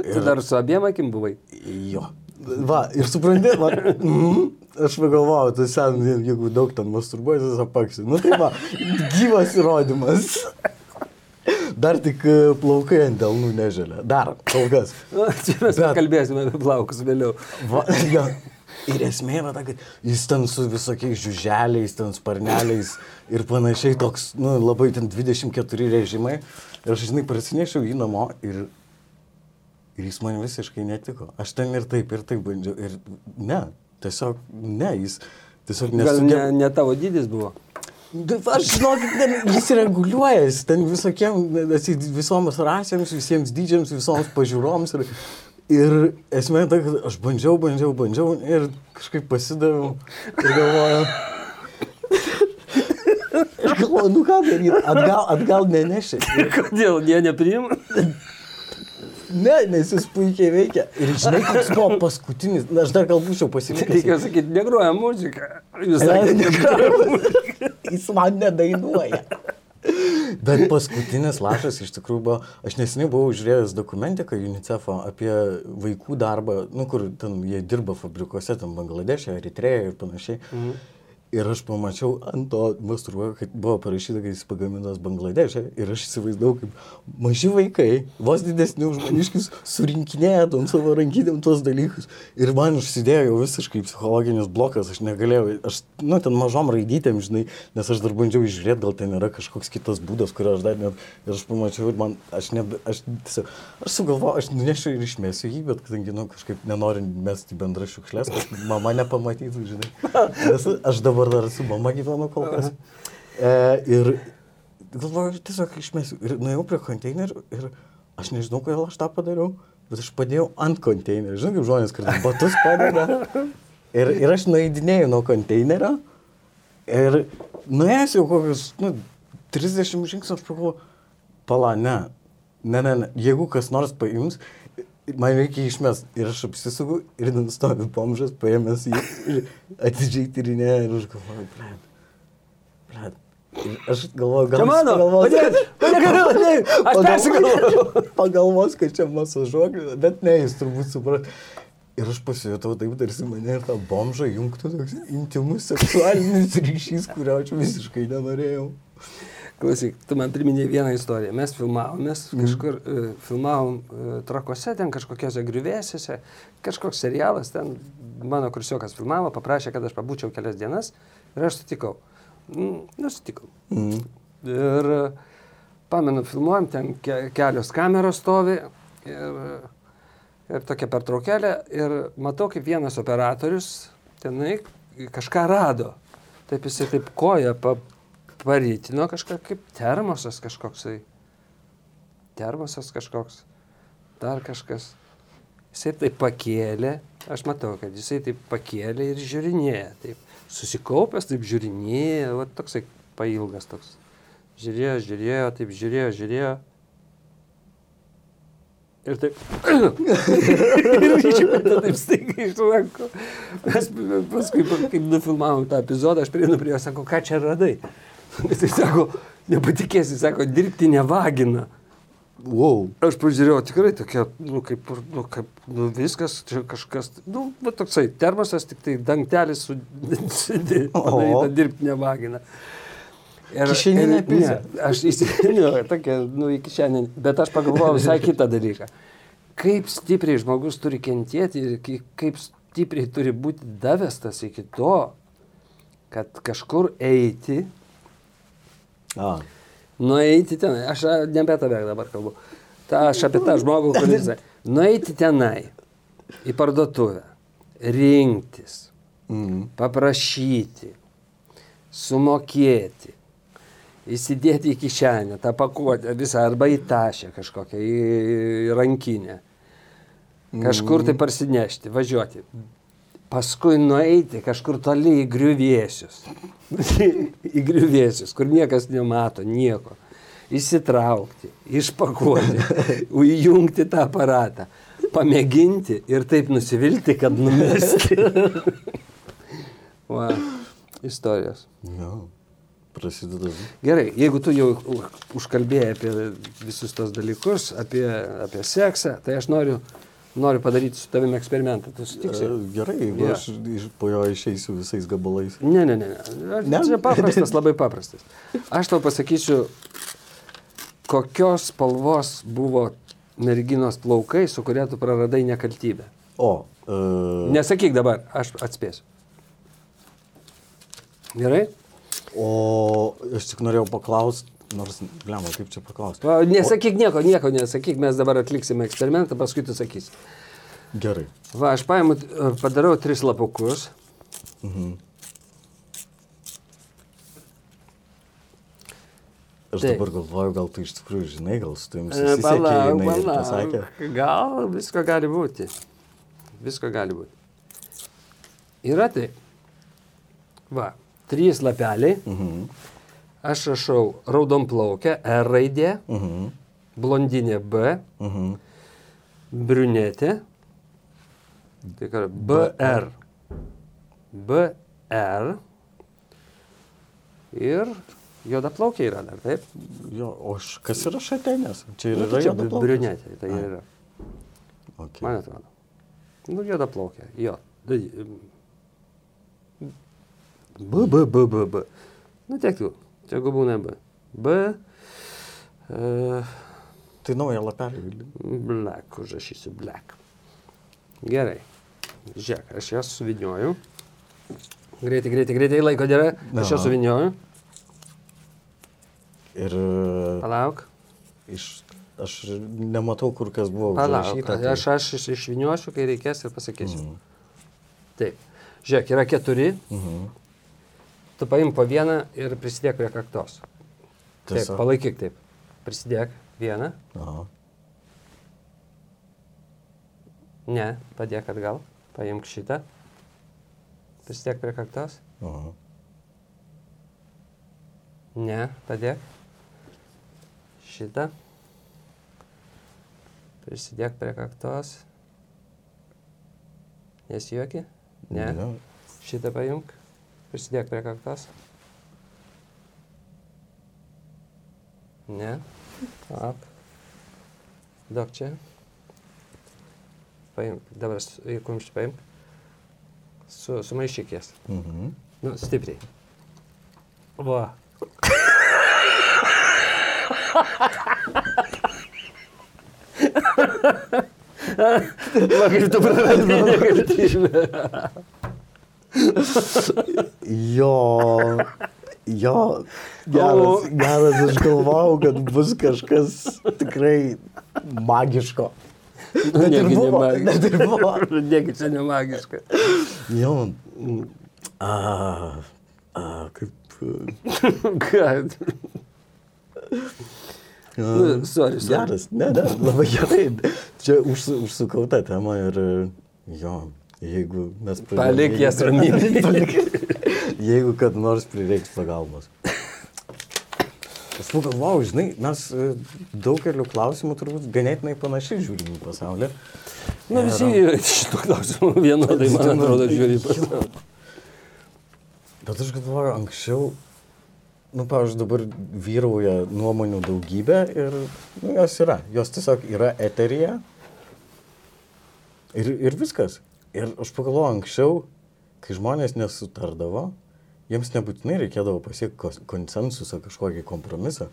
S2: Tu dar su abiem akim buvai?
S1: Jo. Va, ir supranti, va, mm, aš pagalvojau, tu sen, jeigu daug ten masturbuoji, tai apaksi. Nu tai va, gyvas įrodymas. Dar tik plaukai ant delnų neželia. Dar, kol kas.
S2: Čia mes
S1: Bet-
S2: kalbėsime apie plaukus vėliau.
S1: Va, ja. Ir esmė yra ta, kad jis ten su visokiais žiuželiais, ten sparneliais ir panašiai toks, nu, labai ten 24 režimai. Ir aš, žinai, prasinešiau jį namo ir, ir jis man visiškai netiko. Aš ten ir taip, ir taip bandžiau. Ir ne, tiesiog ne, jis tiesiog
S2: Gal ne,
S1: nesugeba.
S2: ne tavo dydis buvo?
S1: Aš žinokit, jis reguliuoja, jis ten visokiem, visoms rasėms, visiems dydžiams, visoms pažiūroms. Ir, ir esmė ta, kad aš bandžiau, bandžiau, bandžiau ir kažkaip pasidaviau ir galvoju. Aš galvoju, nu ką daryti, atgal, atgal neneši.
S2: Kodėl jie nepriima?
S1: Ne, nes jis puikiai veikia. Ir žinai, koks buvo paskutinis, na, aš dar gal būčiau pasilikęs.
S2: Reikia sakyti, negroja muzika. Jūs
S1: Ne,
S2: sakėte,
S1: negroja. Jis man nedainuoja. Bet paskutinis lašas iš tikrųjų buvo, aš neseniai buvau žiūrėjęs dokumentiką UNICEF'o apie vaikų darbą, nu kur ten jie dirba fabrikuose, ten Bangladešė, Eritreja ir panašiai. Mhm. Ir aš pamačiau ant to masturbo, kad buvo parašyta, kad jis pagamintas Bangladešė. Ir aš įsivaizdavau, kaip maži vaikai, vos didesni už maniškius, surinkinėja tom savo rankytėm tuos dalykus. Ir man užsidėjo jau visiškai psichologinis blokas, aš negalėjau, aš, nu, ten mažom raidytėm, žinai, nes aš dar bandžiau išžiūrėti, gal ten yra kažkoks kitas būdas, kurio aš dar net, ir aš pamačiau ir man, aš, ne, aš tiesiog, aš sugalvoju, aš nunešiu ir išmėsiu jį, bet kadangi, nu, kažkaip nenoriu mesti bendrą šiukšlės, kad mama nepamatytų, žinai. Nes aš dabar dar su mama gyvenu kol kas. E, ir galvoju, tiesiog išmėsiu. Ir nuėjau prie konteinerių ir aš nežinau, kodėl aš tą padariau, bet aš padėjau ant konteinerio. Žinai, kaip žmonės, kad batus padeda. Ir, ir aš nueidinėjau nuo konteinerio ir nuėjęs jau kokius, nu, 30 žingsnių aš pagalvoju, pala, ne, ne, ne, ne, jeigu kas nors paims, man reikia išmest. Ir aš apsisuku ir ten stovi pomžas, paėmęs jį ir atidžiai tyrinėja ir aš galvoju, blėt, blėt. Ir aš galvoju, gal
S2: Čia mano,
S1: pagalvos,
S2: padėk,
S1: kad- Ne,
S2: Aš
S1: pagalvos-
S2: persigalvojau.
S1: Pagalvos, kad čia masažuoklis, bet ne, jis turbūt supras. Ir aš pasijutau taip, tarsi mane ir tą bomžą jungtų toks intimus seksualinis ryšys, kurio aš visiškai nenorėjau.
S2: Klausyk, tu man priminėjai vieną istoriją. Mes filmavomės kažkur, mm. filmavom e, trakose, ten kažkokiose griuvėsiuose, kažkoks serialas, ten mano kursiokas filmavo, paprašė, kad aš pabūčiau kelias dienas ir aš sutikau. Mm, Nusitikau.
S1: Mm.
S2: Ir e, pamenu, filmuojam, ten ke kelios kameros stovi ir, ir tokia pertraukėlė ir matau, kaip vienas operatorius tenai kažką rado. Taip jisai taip koja pa, parytino kažką kaip termosas kažkoksai. Termosas kažkoks. Dar kažkas. Jisai taip pakėlė, aš matau, kad jisai taip pakėlė ir žiūrinėja. Taip susikaupęs, taip žiūrinėja, va toksai pailgas toks. Žiūrėjo, žiūrėjo, taip žiūrėjo, žiūrėjo. Ir taip. ir išmetė taip staigiai iš rankų. Mes paskui, kaip nufilmavom tą epizodą, aš prieinu prie jo, sako, ką čia radai. Jis sako, nepatikėsi, sako, dirbtinė vagina.
S1: Wow.
S2: Aš pažiūrėjau, tikrai tokia, nu, kaip, nu, kaip, nu, viskas, čia kažkas, nu, va toksai termosas, tik tai dangtelis su, padaryta dirbtinė vagina. Ir,
S1: Kišeninė
S2: ir-
S1: pizza.
S2: ne, Aš įsidėjau, tokia, nu, iki šiandien, bet aš pagalvojau visai kitą dalyką. Kaip stipriai žmogus turi kentėti ir kaip stipriai turi būti davestas iki to, kad kažkur eiti,
S1: A.
S2: nueiti ten, aš ne apie tave dabar kalbu, ta, aš apie tą žmogų, kuris, nueiti tenai, į parduotuvę, rinktis,
S1: Mm.
S2: paprašyti, sumokėti, įsidėti į kišenę, tą pakuotę visą arba į tašę kažkokią, į rankinę, kažkur tai parsinešti, važiuoti. Paskui nueiti kažkur toli į griuvėsius. į griuvėsius, kur niekas nemato, nieko. Įsitraukti, išpakuoti, įjungti tą aparatą, pamėginti ir taip nusivilti, kad numesti. Va, istorijos.
S1: Jo, prasideda.
S2: Gerai, jeigu tu jau užkalbėjai apie visus tos dalykus, apie, apie seksą, tai aš noriu, noriu padaryti su tavimi eksperimentą. Tu sutiksi?
S1: E, Gerai, jeigu
S2: Jo.
S1: aš po jo išeisiu visais gabalais.
S2: Ne, ne, ne. ne.
S1: Ne?
S2: Čia paprastas, labai paprastas. Aš tau pasakysiu, kokios spalvos buvo merginos plaukai, su kuria tu praradai nekaltybę.
S1: O, e,
S2: Nesakyk dabar, aš atspėsiu. Gerai?
S1: o aš tik norėjau paklausti, nors, blema, kaip čia paklausti.
S2: Nesakyk nieko, nieko nesakyk, mes dabar atliksime eksperimentą, paskui tu sakysi.
S1: Gerai.
S2: Va, aš paimu, e, padarau tris lapukus.
S1: Mhm. Aš
S2: Taip.
S1: dabar galvoju, gal tu iš tikrųjų žinai, gal su tavim
S2: E,
S1: susisiekė
S2: Palauk,
S1: jinai pasakė.
S2: Gal visko gali būti. Visko gali būti. Yra tai. Va, trys lapeliai.
S1: Mhm.
S2: Aš rašau raudonplaukę, R raidė,
S1: Mhm.
S2: blondinė B,
S1: Mhm.
S2: briunetė. Tai ką, BR. BR. Ir juoda plaukia yra dar, taip?
S1: Jo, o kas yra šatenės? Čia ir
S2: Nu,
S1: yra
S2: tai čia
S1: juodaplaukis?
S2: briunetė, tai
S1: Ai.
S2: yra.
S1: Okay.
S2: Man atrodo. Nu, juoda plaukia. Jo. Tai, B, B, B, B, B. Nu, tiek tu. Tegu būna B. B. Uh,
S1: Tai naują lapelį.
S2: black, užrašysiu black. Gerai. Žiūrėk, aš jas suvinioju. Greitai, greitai, greitai, laiko nėra. Aš jas suvinioju.
S1: Ir e,
S2: Palauk.
S1: iš, aš nematau, kur kas buvo
S2: Palauk.
S1: užrašyta. tai-
S2: Aš, aš iš- išviniosiu, kai reikės ir pasakysiu. Taip. Žiūrėk, yra keturi.
S1: Mhm.
S2: Tu paim po vieną ir prisidėk prie kaktos. Taip,
S1: Tiesiog.
S2: palaikyk taip. Prisidėk vieną.
S1: Aha.
S2: Ne, padėk atgal. Paimk šitą. Prisidėk prie kaktos.
S1: Aha.
S2: Ne, padėk. Šitą. Prisidėk prie kaktos. Nesijuoki? Ne.
S1: Ne.
S2: Šitą paimk. Prisidėk prie kaktos. Ne. Ap. Duok čia. Paimk. Dabar kumštį paimk. Su, sumaišyk jas.
S1: Mhm.
S2: Nu, stipriai. Va. Va, kaip tu praradai nekaltybę.
S1: Jo, jo, geras, geras, aš galvojau, kad bus kažkas tikrai magiško.
S2: Nu,
S1: Bet ir buvo, bet ir buvo.
S2: Negi čia nemagiška.
S1: Jo, a, a, kaip.
S2: Kad. Nu, sorry, sorry.
S1: Geras, ne, ne, labai gerai. Čia užsu, užsukau tą temą ir jo, jeigu mes
S2: Palik jas ramybėj.
S1: Palik. Jeigu kad nors prireiks pagalbos. Aš pagalvojau, žinai, mes e, daugeliu klausimų turbūt ganėtinai panašiai žiūrim į pasaulį.
S2: Nu, visi šitų klausimų vienodai, man atrodo, žiūri į pasaulį.
S1: Bet aš galvoju, anksčiau, nu, pavyzdžiui, dabar vyrauja nuomonių daugybė ir nu, jos yra. Jos tiesiog yra eterija. Ir, ir viskas. Ir aš pagalvoju, anksčiau, kai žmonės nesutardavo, jiems nebūtinai reikėdavo pasiekti konsensusą, kažkokį kompromisą.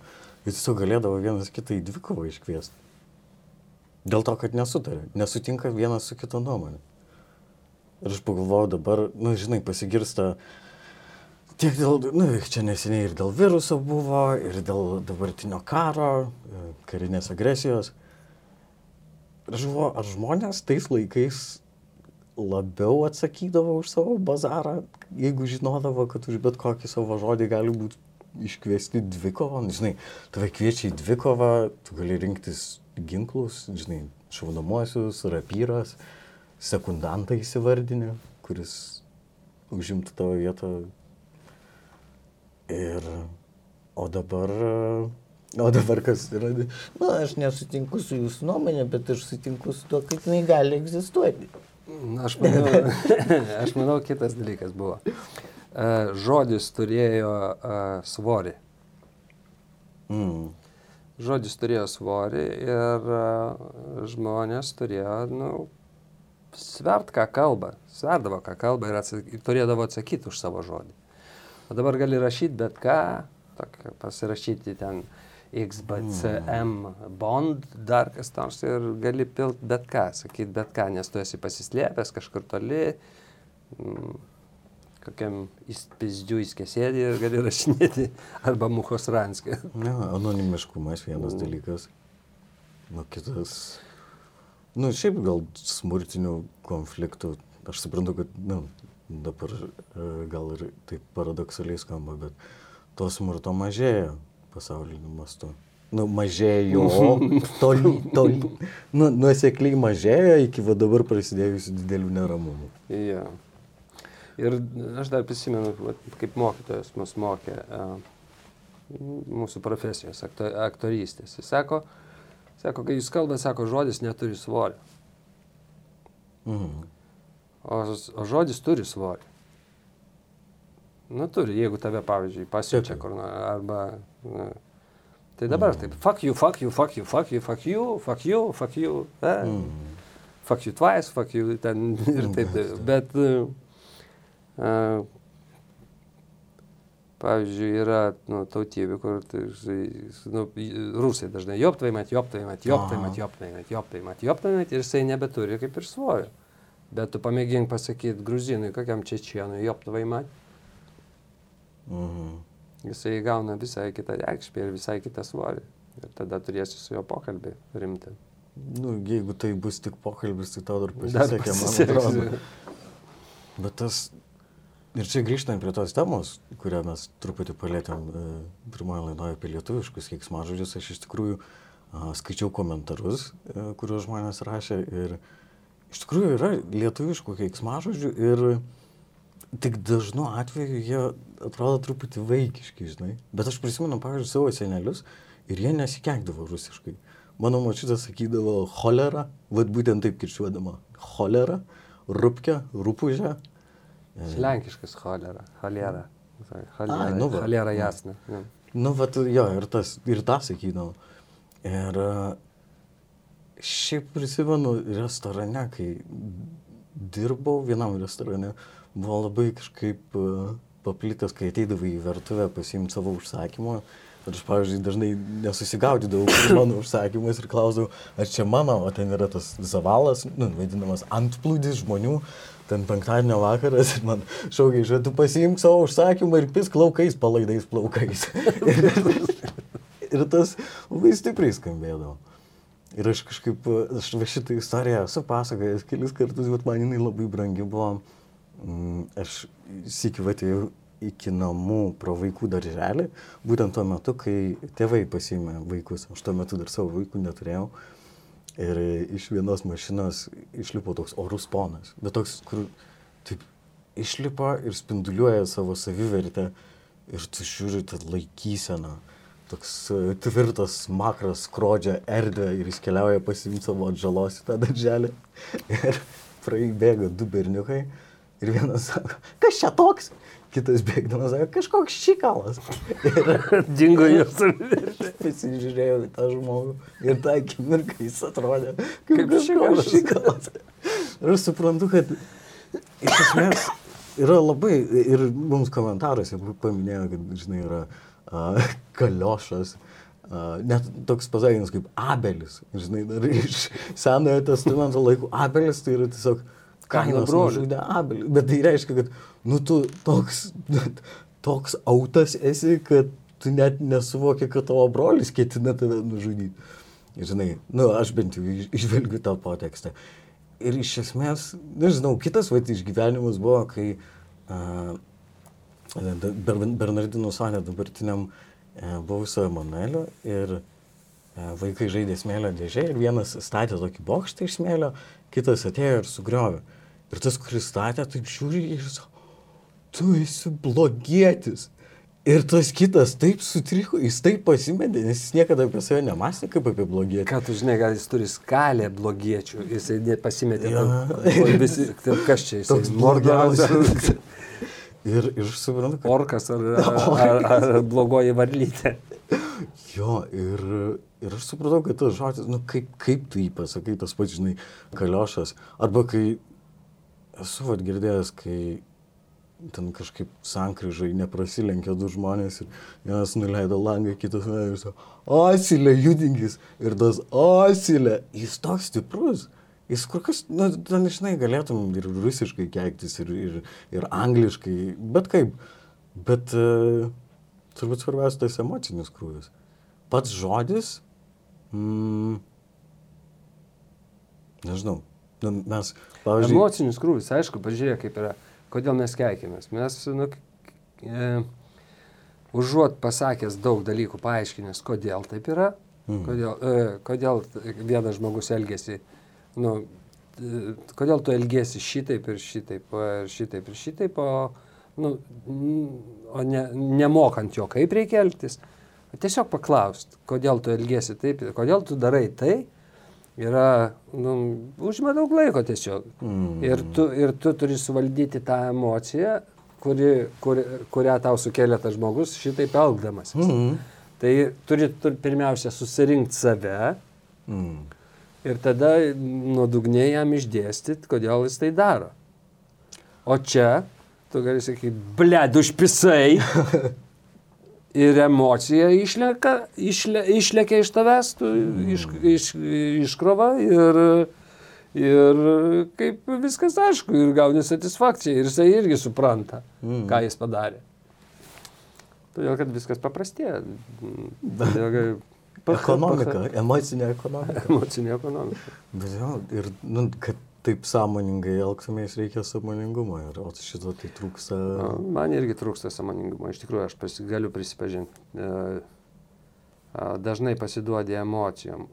S1: Jis tiesiog galėdavo vienas kitą į dvikovą iškviesti. Dėl to, kad nesutarė, nesutinka vienas su kito nuomonė. Ir aš pagalvojau dabar, nu, žinai, pasigirsta tiek dėl, nu, čia neseniai ir dėl viruso buvo, ir dėl dabartinio karo, e, karinės agresijos. Ir aš galvoju, ar žmonės tais laikais labiau atsakydavo už savo bazarą, jeigu žinodavo, kad už bet kokį savo žodį gali būti iškviesti dvikovą. Nu, Žinai, tave kviečia į dvikovą, tu gali rinktis ginklus, žinai, šaunamuosius, rapyras, sekundantą įsivardinę, kuris užimtų tavo vietą. Ir, o dabar, o dabar kas yra,
S3: Na, aš nesutinku su jūsų nuomonė, bet aš sutinku su to, kad jinai gali egzistuoti.
S2: Aš manau, aš manau kitas dalykas buvo. E, Žodis turėjo e, svorį.
S1: mm,
S2: Žodis turėjo svorį ir e, žmonės turėjo, nu, svert, ką kalba, sverdavo, ką kalba ir atsaky, turėdavo atsakyti už savo žodį. O dabar gali rašyti bet ką, pasirašyti ten XBCM bond, dar kas nors ir gali pilt bet ką, sakyti bet ką, nes tu esi pasislėpęs kažkur toli, mm, kokiam įspizdžių įskesėdį ir gali rašinėti arba muchos ranskį.
S1: ne, anonimiškumas vienas
S2: Mm.
S1: dalykas. Nu, kitas. Nu, šiaip gal smurtinių konfliktų. Aš suprantu, kad, na, nu, dabar e, gal ir taip paradoksaliai skamba, bet to smurto mažėja pasauliniu mastu. Nu, mažėjo, toli, toli. Nu, nuosekliai mažėjo iki va dabar prasidėjusių didelių neramumų.
S2: Ja. Ir aš dar prisimenu, kaip mokytojas mus mokė a, mūsų profesijos akto, aktorystės. Jis sako, sako, kai jūs kalbate, sako, žodis neturi svorio.
S1: Mhm.
S2: O, o žodis turi svorį. Nu, turi, jeigu tave, pavyzdžiui, pasiunčia kur nors, arba... Na, tai dabar taip, fuck you, fuck you, fuck you, fuck you, fuck you, fuck you, fuck you, eh,
S1: Mhm.
S2: fuck you twice, fuck you, ten ir taip, taip. Bet, uh, pavyzdžiui, yra nu, tautybių, kur, tai, nu, rusai dažnai joptvaimat, joptvaimat, joptvaimat, joptvaimat, joptvaimat, joptvaimat ir jisai nebeturi kaip ir svorio. Bet tu pamėgink pasakyti gruzinui, kokiam čečienui joptvaimat,
S1: Mhm.
S2: Jisai gauna visai kitą reikšmę ir visai kitą svorį. Ir tada turėsi su juo pokalbį rimti.
S1: Nu, jeigu tai bus tik pokalbis, tai tau dar pasisekė, man atrodo. Bet tas, ir čia grįžtant prie tos temos, kurią mes truputį palėtėm e, pirmoje laidoje apie lietuviškus keiksmažodžius, aš iš tikrųjų a, skaičiau komentarus, e, kuriuos žmonės rašė ir iš tikrųjų yra lietuviškų keiksmažodžių ir tik dažnu atveju jie atrodo truputį vaikiški, žinai. Bet aš prisimenu, pavyzdžiui, savo senelius ir jie nesikeikdavo rusiškai. Mano močiutė sakydavo cholera, vad būtent taip kirčiuodama. Cholera, rupkė, rupūžė.
S2: Lenkiškas cholera, cholera. Cholera,
S1: nu va.
S2: cholera jasna. Ja.
S1: Nu, vat, jo, ir, tas, ir tą sakydavo. Ir a, šiaip prisimenu restorane, kai dirbau vienam restorane, buvo labai kažkaip a, paplitęs, kai ateidavai į virtuvę pasiimti savo užsakymą. Ir aš, pavyzdžiui, dažnai nesusigaudydavau, kur mano užsakymas ir klausdavau, ar čia mano, o ten yra tas zavalas, nu, vadinamas antplūdis žmonių. Ten penktadienio vakaras ir man šaukiai, že tu pasiimk savo užsakymą ir pisk laukais, palaidais plaukais. ir tas labai stipriai skambėdavo. Ir aš kažkaip, aš šitą istoriją esu pasakojęs kelis kartus, bet man jinai labai brangi buvo. Mm, Aš sėkiu atėjau iki namų pro vaikų darželį, būtent tuo metu, kai tėvai pasiėmė vaikus. Aš tuo metu dar savo vaikų neturėjau. Ir iš vienos mašinos išlipo toks orus ponas. Bet toks, kur taip išlipa ir spinduliuoja savo savivertę. Ir tu žiūri tą laikyseną. Toks e, tvirtas makras skrodžia erdvę ir jis keliauja pasimti savo atžalos į tą darželį. Ir praeibėga du berniukai. Ir vienas sako, kas čia toks? Kitas bėgdamas sako, kažkoks šikalas. Ir
S2: Dingo jos.
S1: pasižiūrėjau į tą žmogų ir tą akimirką jis atrodė kaip,
S2: Kaip
S1: kaip
S2: šikalas.
S1: Ir aš suprantu, kad iš esmės yra labai, ir mums komentaruose paminėjo, kad, žinai, yra a, kaliošas, a, net toks pasakymas kaip abelis, žinai, dar iš senojo testamento laikų abelis tai yra tiesiog
S2: Kaino brolis.
S1: nužudė abelį, bet tai reiškia, kad, nu, tu toks, toks autas esi, kad tu net nesuvoki, kad tavo brolis ketina tave nužudyti. Žinai, nu, aš bent jau iš- išvelgiu tą potekstą. Ir iš esmės, nežinau, kitas va išgyvenimas buvo, kai uh, Bernardino Sonė dabartiniam uh, buvusio Emanuelio ir uh, vaikai žaidė smėlio dėžė ir vienas statė tokį bokštą iš smėlio, kitas atėjo ir sugriovė. Ir tas, kuris statė, taip žiūri ir sako, tu esi blogietis. Ir tas kitas taip sutriko, jis taip pasimetė, nes jis niekada apie save nemastė kaip apie blogietį.
S2: Ką tu žinai, gal jis turi skalę blogiečių, jisai ne- pasimetė.
S1: Jo.
S2: ten, o visi, ten kas čia jisai?
S1: Toks blogiausias. Ir, ir aš suprantu, kad...
S2: orkas ar, ar, ar blogoji varlytė.
S1: Jo, ir, ir aš supratau, kad tas žodis, nu kaip, kaip tu jį pasakai, tas pats, žinai, kaliošas. Arba kai esu vat girdėjęs, kai ten kažkaip sankryžai neprasilenkė du žmonės ir vienas nuleido langą, kitas nuleido ir sako, asilė judinkis. Ir tas asilė, jis toks stiprus. Jis kur kas, nu, ten, žinai, galėtum ir rusiškai keiktis, ir, ir, ir angliškai, bet kaip. Bet uh, turbūt svarbiausia tas emocinis krūvis. Pats žodis, mm, nežinau, nu, mes, pavyzdžiui,
S2: Emocinis krūvis, aišku, pažiūrėk, kaip yra. Kodėl mes keikėmės? Mes, nu, e, užuot pasakęs daug dalykų, paaiškinęs, kodėl taip yra, mm. kodėl, e, kodėl vienas žmogus elgesi, nu, e, kodėl tu elgesi šitaip ir šitaip, ir šitaip ir šitaip, o, nu, o ne, nemokant jo, kaip reikia elgtis. Tiesiog paklaust, kodėl tu elgesi taip, kodėl tu darai tai, yra, nu, užima daug laiko tiesiog.
S1: Mm.
S2: Ir, tu, ir tu turi suvaldyti tą emociją, kuri, kuri, kurią tau sukėlė tas žmogus šitaip elgdamas.
S1: mm,
S2: Tai turi, turi pirmiausia susirinkti save
S1: mm,
S2: ir tada nuodugniai jam išdėstyti, kodėl jis tai daro. O čia tu gali sakyti, bled, užpisai. Ir emocija išleka, išle, išlekia iš tavęs, tu iš, iš, iškrova ir, ir kaip viskas aišku, ir gauni satisfakciją, ir jisai irgi supranta,
S1: Mm.
S2: ką jis padarė. Todėl, kad viskas paprastėja. Todėl, kad
S1: ekonomika, emocinė ekonomika.
S2: Emocinė ekonomika.
S1: Bet jo, ir, nu, kad taip sąmoningai elgtumės, reikia sąmoningumo. Ir o šito tai trūksta.
S2: Man irgi trūksta samoningumo. Iš tikrųjų, aš pasi, galiu prisipažinti. e, Dažnai pasiduodi emocijom.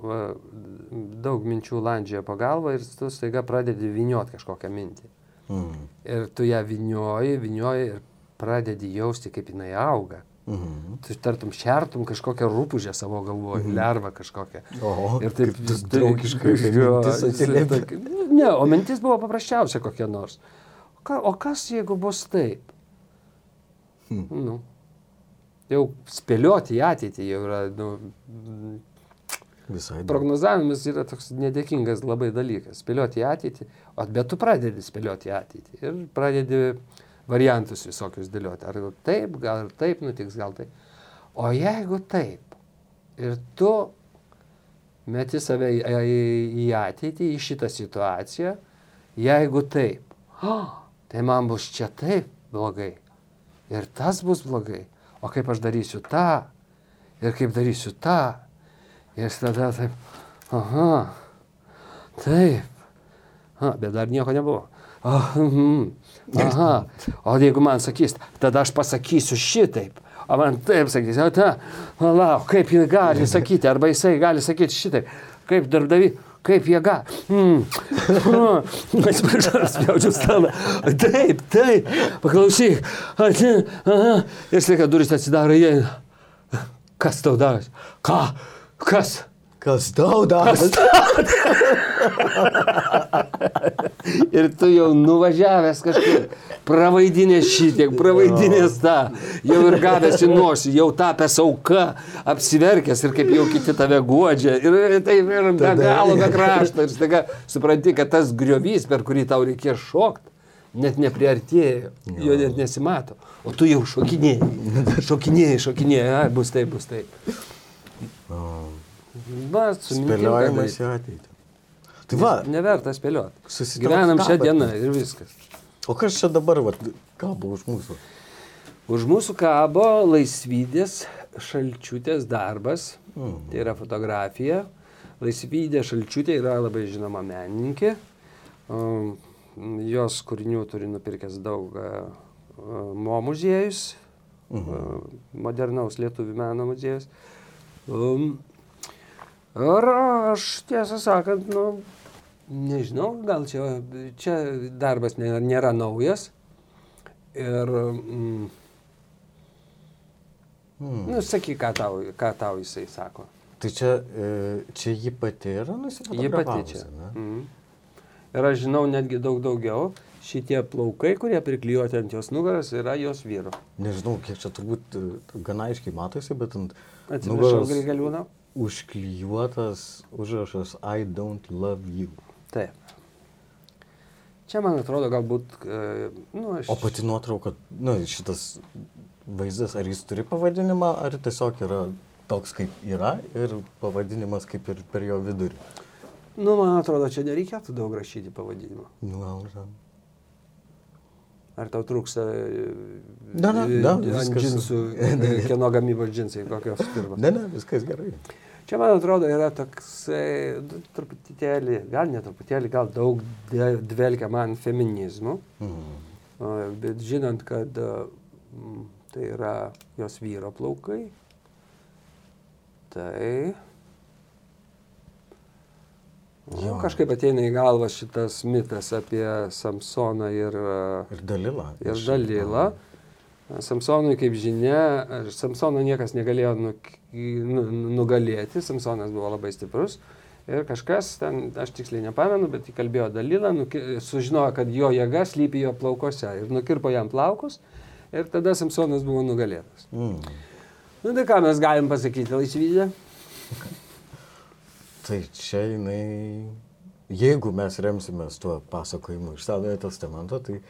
S2: Daug minčių landžioja po galvą ir tu staiga pradedi viniot kažkokią mintį.
S1: Mm.
S2: Ir tu ją vinioji, vinioji ir pradedi jausti, kaip jinai auga.
S1: Mhm.
S2: Tu tartum šertum kažkokią rūpužę savo galvoje, mm. lervą kažkokią.
S1: Oho,
S2: Ir taip
S1: tas
S2: tai-
S1: draugiškai
S2: Ne, o mintis buvo paprasčiausia kokia nors. Ka, o kas jeigu bus taip?
S1: Hmm.
S2: Nu, jau spėlioti į ateitį jau yra, nu,
S1: Visai.
S2: prognozavimas yra toks nedėkingas labai dalykas. Spėlioti į ateitį, o bet tu pradedi spėlioti į ateitį ir pradedi variantus visokius dėlioti. Ar taip, gal ir taip nutiks, gal taip. O jeigu taip ir tu meti save į, į, į ateitį, į šitą situaciją, jeigu taip, oh, tai man bus čia taip blogai ir tas bus blogai, o kaip aš darysiu tą ir kaip darysiu tą. Ir tada taip, aha, taip, aha, bet dar nieko nebuvo. Ah, mhm, aha, o jeigu man sakys, tada aš pasakysiu šitaip. O man taip sakys, o ta, lauk, kaip jie gali sakyti, arba jisai gali sakyti šitaip, kaip darbdavi, kaip jie gali. Mm. Atsiprašau, spjaudžiu stalą. Taip, taip, paklausyk. Ir staiga duris atsidaro, jie. Kas tau darosi? Ką? Kas?
S1: Kas tau dar?
S2: Ir tu jau nuvažiavęs kažkur, pravaidinės šitiek, pravaidinės tą, jau ir gavęs į nosį, jau tapęs auka, apsiverkęs ir kaip jau kiti tave guodžia. Ir taip ir be galo be krašto. Ir staiga supranti, kad tas griovys, per kurį tau reikės šokti, net nepriartėjo, jo net nesimato. O tu jau šokinėjai, šokinėjai, šokinėjai, ai, bus taip, bus taip. Va,
S1: Spėliojimas į ateitį. Tai va,
S2: Neverta spėlioti.
S1: Susitraukt
S2: Gyvenam šią dieną ir viskas.
S1: o kas čia dabar, va, kabo už mūsų?
S2: Už mūsų kabo laisvydės šalčiutės darbas,
S1: Mhm.
S2: tai yra fotografija. Laisvydė šalčiutė yra labai žinoma menininkė. Um, Jos kūrinių turi nupirkęs daug uh, mo muziejus, uh, modernaus lietuvių meno muziejus. Um, ir aš tiesą sakant, nu, Nežinau, gal čia, čia darbas nėra, nėra naujas. Ir, mm,
S1: Hmm.
S2: nu, sakyk, ką tau, ką tau jisai sako.
S1: Tai čia, e, čia ji pati yra
S2: Ji
S1: nusifotografavusi,
S2: pati čia. Mhm. Ir aš žinau netgi daug daugiau. Šitie plaukai, kurie priklijuoti ant jos nugaras, yra jos vyro.
S1: Nežinau, kiek čia turbūt e, gana aiškiai matosi, bet ant
S2: Atsiprašau,
S1: nugaros
S2: Grigaliūno.
S1: Užklijuotas užrašas I don't love you.
S2: Taip. Čia man atrodo galbūt, e, nu, aš...
S1: O pati nuotrauka, nu, šitas vaizdas, ar jis turi pavadinimą, ar tiesiog yra toks, kaip yra ir pavadinimas kaip ir per jo vidurį.
S2: Nu, man atrodo, čia nereikėtų daug rašyti pavadinimo.
S1: Nu, gal, gal.
S2: Ar tau trūksta e,
S1: Ne, ne,
S2: e,
S1: viskas-
S2: džinsų, e, kieno gamybos džinsai, kokios firmos.
S1: Ne, ne, viskas gerai.
S2: Čia, man atrodo, yra toksai nu, truputėlį, gal ne truputėlį, gal daug dvelkia man feminizmu,
S1: Mhm.
S2: bet žinant, kad tai yra jos vyro plaukai, tai...
S1: Jo.
S2: Nu, kažkaip ateina į galvą šitas mitas apie Samsoną ir,
S1: Ir Dalila.
S2: ir Dalilą. Samsonui, kaip žinia, Samsono niekas negalėjo nuk, nu, nugalėti, Samsonas buvo labai stiprus. Ir kažkas, ten, aš tiksliai nepamenu, bet įkalbėjo Dalilą, sužinojo, kad jo jėga slypi jo plaukose ir nukirpo jam plaukus. Ir tada Samsonas buvo nugalėtas.
S1: Mm.
S2: Nu tai ką mes galim pasakyti, laisvydė?
S1: Tai čia jinai, jeigu mes remsimės tuo pasakojimu iš Senojo testamento, tai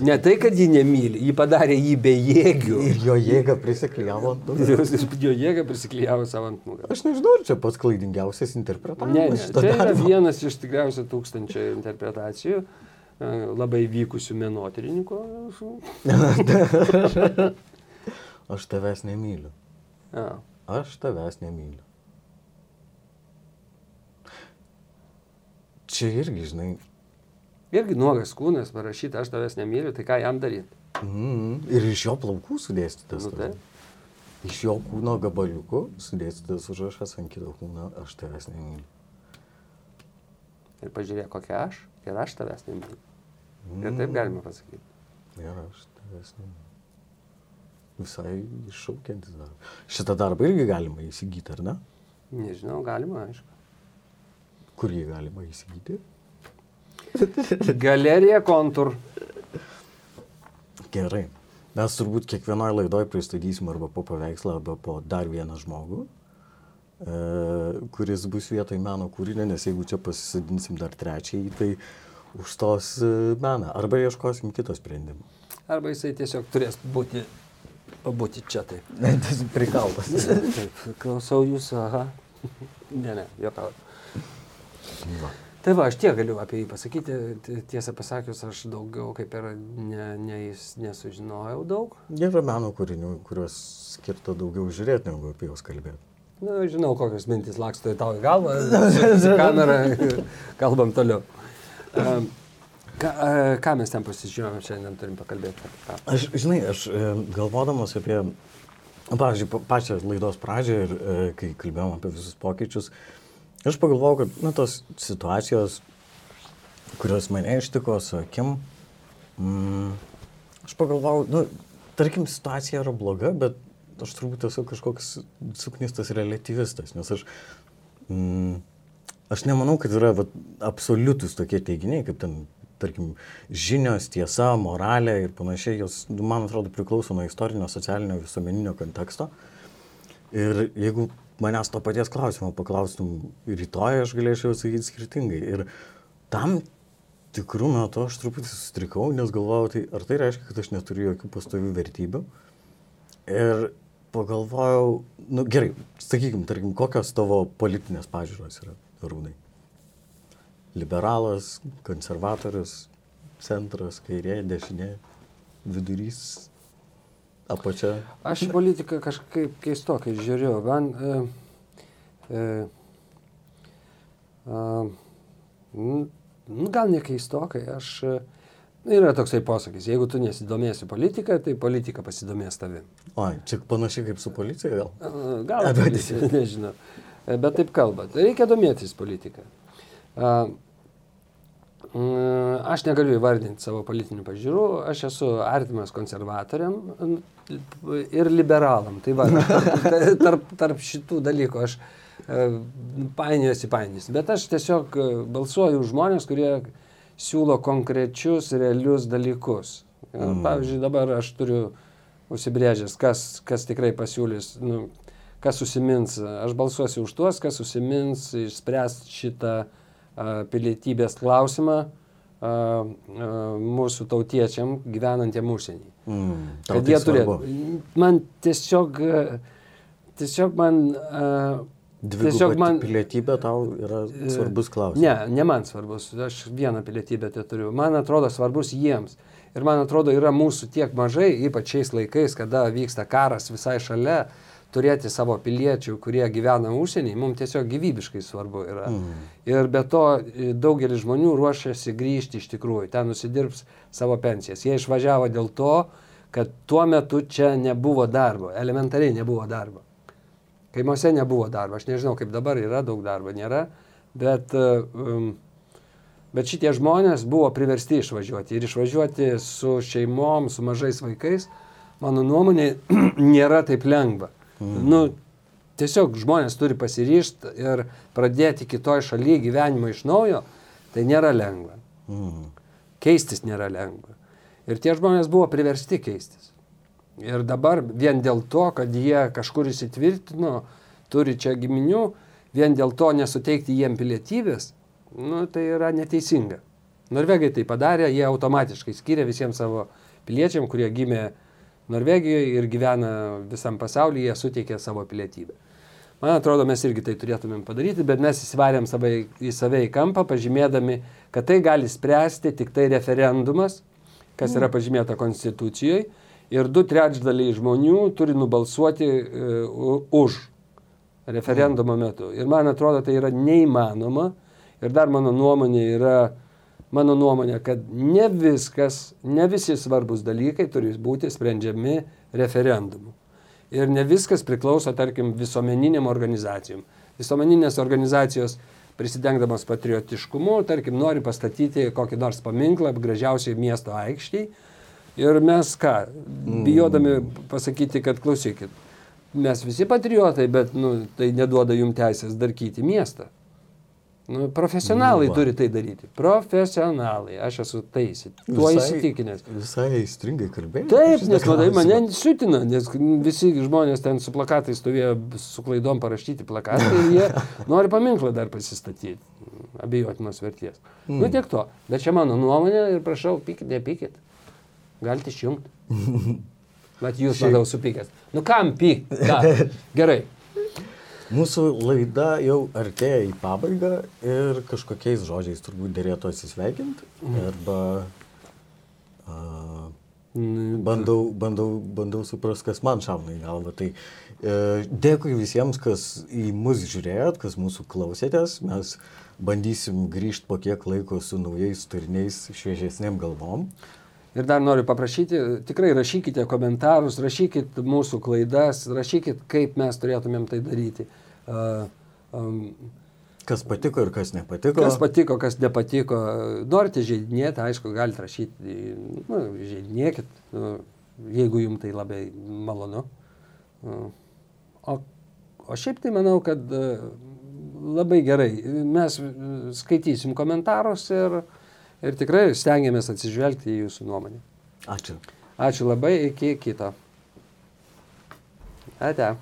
S2: Ne tai, kad ji nemyli, ji padarė jį bejėgiu.
S1: ir jo jėga prisiklyjavo ant nugaros.
S2: Jo jėga prisiklyjavo savo ant nugaros.
S1: Aš nežinau, ar čia pats klaidingiausias interpretavimas.
S2: Ne, ne, čia yra vienas iš tikriausiai tūkstančio interpretacijų, e, labai vykusių menotyrininkų.
S1: Aš tavęs nemyliu.
S2: Ja.
S1: Aš tavęs nemyliu. Čia irgi, žinai,
S2: Irgi nuogas kūnas parašyta, aš tavęs nemyliu, tai ką jam daryti?
S1: mm, ir iš jo plaukų sudėstytas.
S2: Nu, tai.
S1: Iš jo kūno gabaliukų sudėstytas užrašas ant kito kūno, aš tavęs nemyliu.
S2: Ir pažiūrėk, kokia aš, ir aš tavęs nemyliu. Ir taip galima pasakyti.
S1: Ir aš tavęs nemyliu. Visai iššaukiantis darbas. Šitą darbą irgi galima įsigyti, ar ne?
S2: Nežinau, galima, aišku.
S1: Kur jį galima įsigyti?
S2: Galerija kontur.
S1: Gerai. Mes turbūt kiekvienoje laidoje pristatysim arba po paveikslą, arba po dar vieną žmogų, e, kuris bus vietoj meno kūrinio, nes jeigu čia pasisadinsim dar trečiąjį, tai užstos e, meną. Arba ieškosim kito sprendimo.
S2: Arba jisai tiesiog turės būti, pabūti čia taip.
S1: Tas prikalbas.
S2: Taip, klausau jūsų, aha. Ne, ne, jokau.
S1: Va.
S2: Tai va, aš tiek galiu apie jį pasakyti. Tiesą pasakius, aš daugiau kaip ir ne, ne, nesužinojau daug.
S1: Yra meno kūrinių, kuriuos skirta daugiau žiūrėti, negu apie juos kalbėti.
S2: Na, žinau, kokios mintis laksto į tavo galvą. Su, kamera kalbam toliau. Um, ką, ką mes ten pasižiūrėjome šiandien turim pakalbėti? apie ką?
S1: Aš, žinai, aš e, galvodamas apie, pavyzdžiui, pa- pačią laidos pradžią ir e, kai kalbėjom apie visus pokyčius, aš pagalvojau, kad, na, tos situacijos, kurios mane ištiko su akim, mm, aš pagalvojau, nu, tarkim, situacija yra bloga, bet aš turbūt esu kažkoks suknistas relativistas, nes aš, mm, aš nemanau, kad yra vat, absoliutus tokie teiginiai, kaip ten, tarkim, žinios, tiesa, moralė ir panašiai, jos, nu, man atrodo, priklauso nuo istorinio, socialinio, visuomeninio konteksto. Ir jeigu manęs to paties klausimo paklaustum rytoj, aš galėčiau atsakyti skirtingai. Ir tam tikrų metų aš truputį sustrikau, nes galvojau, tai ar tai reiškia, kad aš neturiu jokių pastovių vertybių. Ir pagalvojau, nu gerai, sakykim, tarkim, kokios tavo politinės pažiūros yra, rūnai. Liberalas, konservatorius, centras, kairė, dešinė, vidurys, apačia.
S2: Aš į politiką kažkaip keistokai žiūriu. Man, e, e, nu, gal ne keistokai, aš... E, yra toksai posakis, jeigu tu nesidomėsi politika, tai politika pasidomės tavim.
S1: O, čia panašiai kaip su policija gal.
S2: A, Gal,
S1: bet-
S2: nežinau. E, Bet taip kalba. Reikia domėtis politika. Aš negaliu įvardinti savo politinių pažiūrų, aš esu artimas konservatoriam ir liberalam. Tai va, tarp, tarp, šitų dalykų aš e, painiojuosi painiojusi. Bet aš tiesiog e, balsuoju už žmonės, kurie siūlo konkrečius, realius dalykus. Mm. Pavyzdžiui, dabar aš turiu užsibrėžęs, kas, kas tikrai pasiūlys, nu, kas susimins. Aš balsuosiu už tuos, kas susimins išspręs šitą uh, pilietybės klausimą mūsų tautiečiam gyvenantiem užsienį.
S1: Mm,
S2: Kad
S1: tai
S2: jie turėtų. Man tiesiog, tiesiog man...
S1: Dviguba
S2: Tiesiog man...
S1: pilietybė tau yra svarbus klausimas.
S2: Ne, ne man svarbus, aš vieną pilietybę tai turiu. Man atrodo svarbus jiems. Ir man atrodo yra mūsų tiek mažai, ypač šiais laikais, kada vyksta karas visai šalia, turėti savo piliečių, kurie gyvena užsienį, mums tiesiog gyvybiškai svarbu yra. Mm. Ir be to e, daugelis žmonių ruošiasi grįžti iš tikrųjų, ten nusidirbs savo pensijas. Jie išvažiavo dėl to, kad tuo metu čia nebuvo darbo, elementariai nebuvo darbo. Kaimuose nebuvo darbo, aš nežinau, kaip dabar yra daug darbo, nėra, bet, um, bet šitie žmonės buvo priversti išvažiuoti ir išvažiuoti su šeimom, su mažais vaikais, mano nuomonė, nėra taip lengva. Mm. Nu, tiesiog žmonės turi pasiryšti ir pradėti kitoj šalyje gyvenimą iš naujo, tai nėra lengva.
S1: Mm.
S2: Keistis nėra lengva. Ir tie žmonės buvo priversti keistis. Ir dabar vien dėl to, kad jie kažkur įsitvirtino, turi čia giminių, vien dėl to nesuteikti jiem pilietybės, nu, tai yra neteisinga. Norvegai tai padarė, jie automatiškai skiria visiems savo piliečiam, kurie gimė Norvegijoje ir gyvena visam pasaulyje, jie suteikė savo pilietybę. Man atrodo, mes irgi tai turėtumėm padaryti, bet mes įsivarėm savai, į save į kampą, pažymėdami, kad tai gali spręsti tik tai referendumas, kas yra pažymėta Konstitucijoje, ir du trečdaliai žmonių turi nubalsuoti uh, už referendumo metu. Ir man atrodo, tai yra neįmanoma. Ir dar mano nuomonė yra mano nuomonė, kad ne viskas, ne visi svarbus dalykai turi būti sprendžiami referendumu. Ir ne viskas priklauso, tarkim, visuomeniniam organizacijom. Visuomeninės organizacijos prisidengdamas patriotiškumu, tarkim, nori pastatyti kokį nors paminklą gražiausiai miesto aikštėje. Ir mes ką, bijodami pasakyti, kad klausykit, mes visi patriotai, bet nu, tai neduoda jums teisės darkyti miestą. Nu, profesionalai
S1: Nu, va.
S2: turi tai daryti. Profesionalai. Aš esu taisit. Tuo įsitikinęs.
S1: Visai stringai kalbėjai.
S2: Taip, nes matai, mane siutina, nes visi žmonės ten su plakatais stovėjo, su klaidom parašyti plakatai ir jie nori paminklą dar pasistatyti. Abejotinos verties. Mm. Nu tiek to. Bet čia mano nuomonė ir prašau, pykit, nepykit. Galite išjungti. Bet jūs,
S1: Šiaip-
S2: matau, supykęs. Nu kam pyk? Gerai.
S1: Mūsų laida jau artėja į pabaigą ir kažkokiais žodžiais turbūt dėrėtų atsisveikinti. Arba a,
S2: Mm,
S1: bandau, bandau, bandau suprasti, kas man šauna į galvą. Tai e, dėkui visiems, kas į mus žiūrėjot, kas mūsų klausėtės. Mes bandysim grįžti po kiek laiko su naujais turiniais, šviežesnėm galvom.
S2: Ir dar noriu paprašyti, tikrai rašykite komentarus, rašykit mūsų klaidas, rašykit, kaip mes turėtumėm tai daryti.
S1: Kas patiko ir kas nepatiko.
S2: kas patiko, kas nepatiko. Norite žaidinėti, aišku, galite rašyti, nu, žaidinėkit, nu, jeigu jums tai labai malonu. O, o šiaip tai manau, kad uh, labai gerai. Mes skaitysim komentarus ir, ir tikrai stengiamės atsižvelgti į jūsų nuomonę.
S1: Ačiū.
S2: Ačiū labai, iki kito. Ate.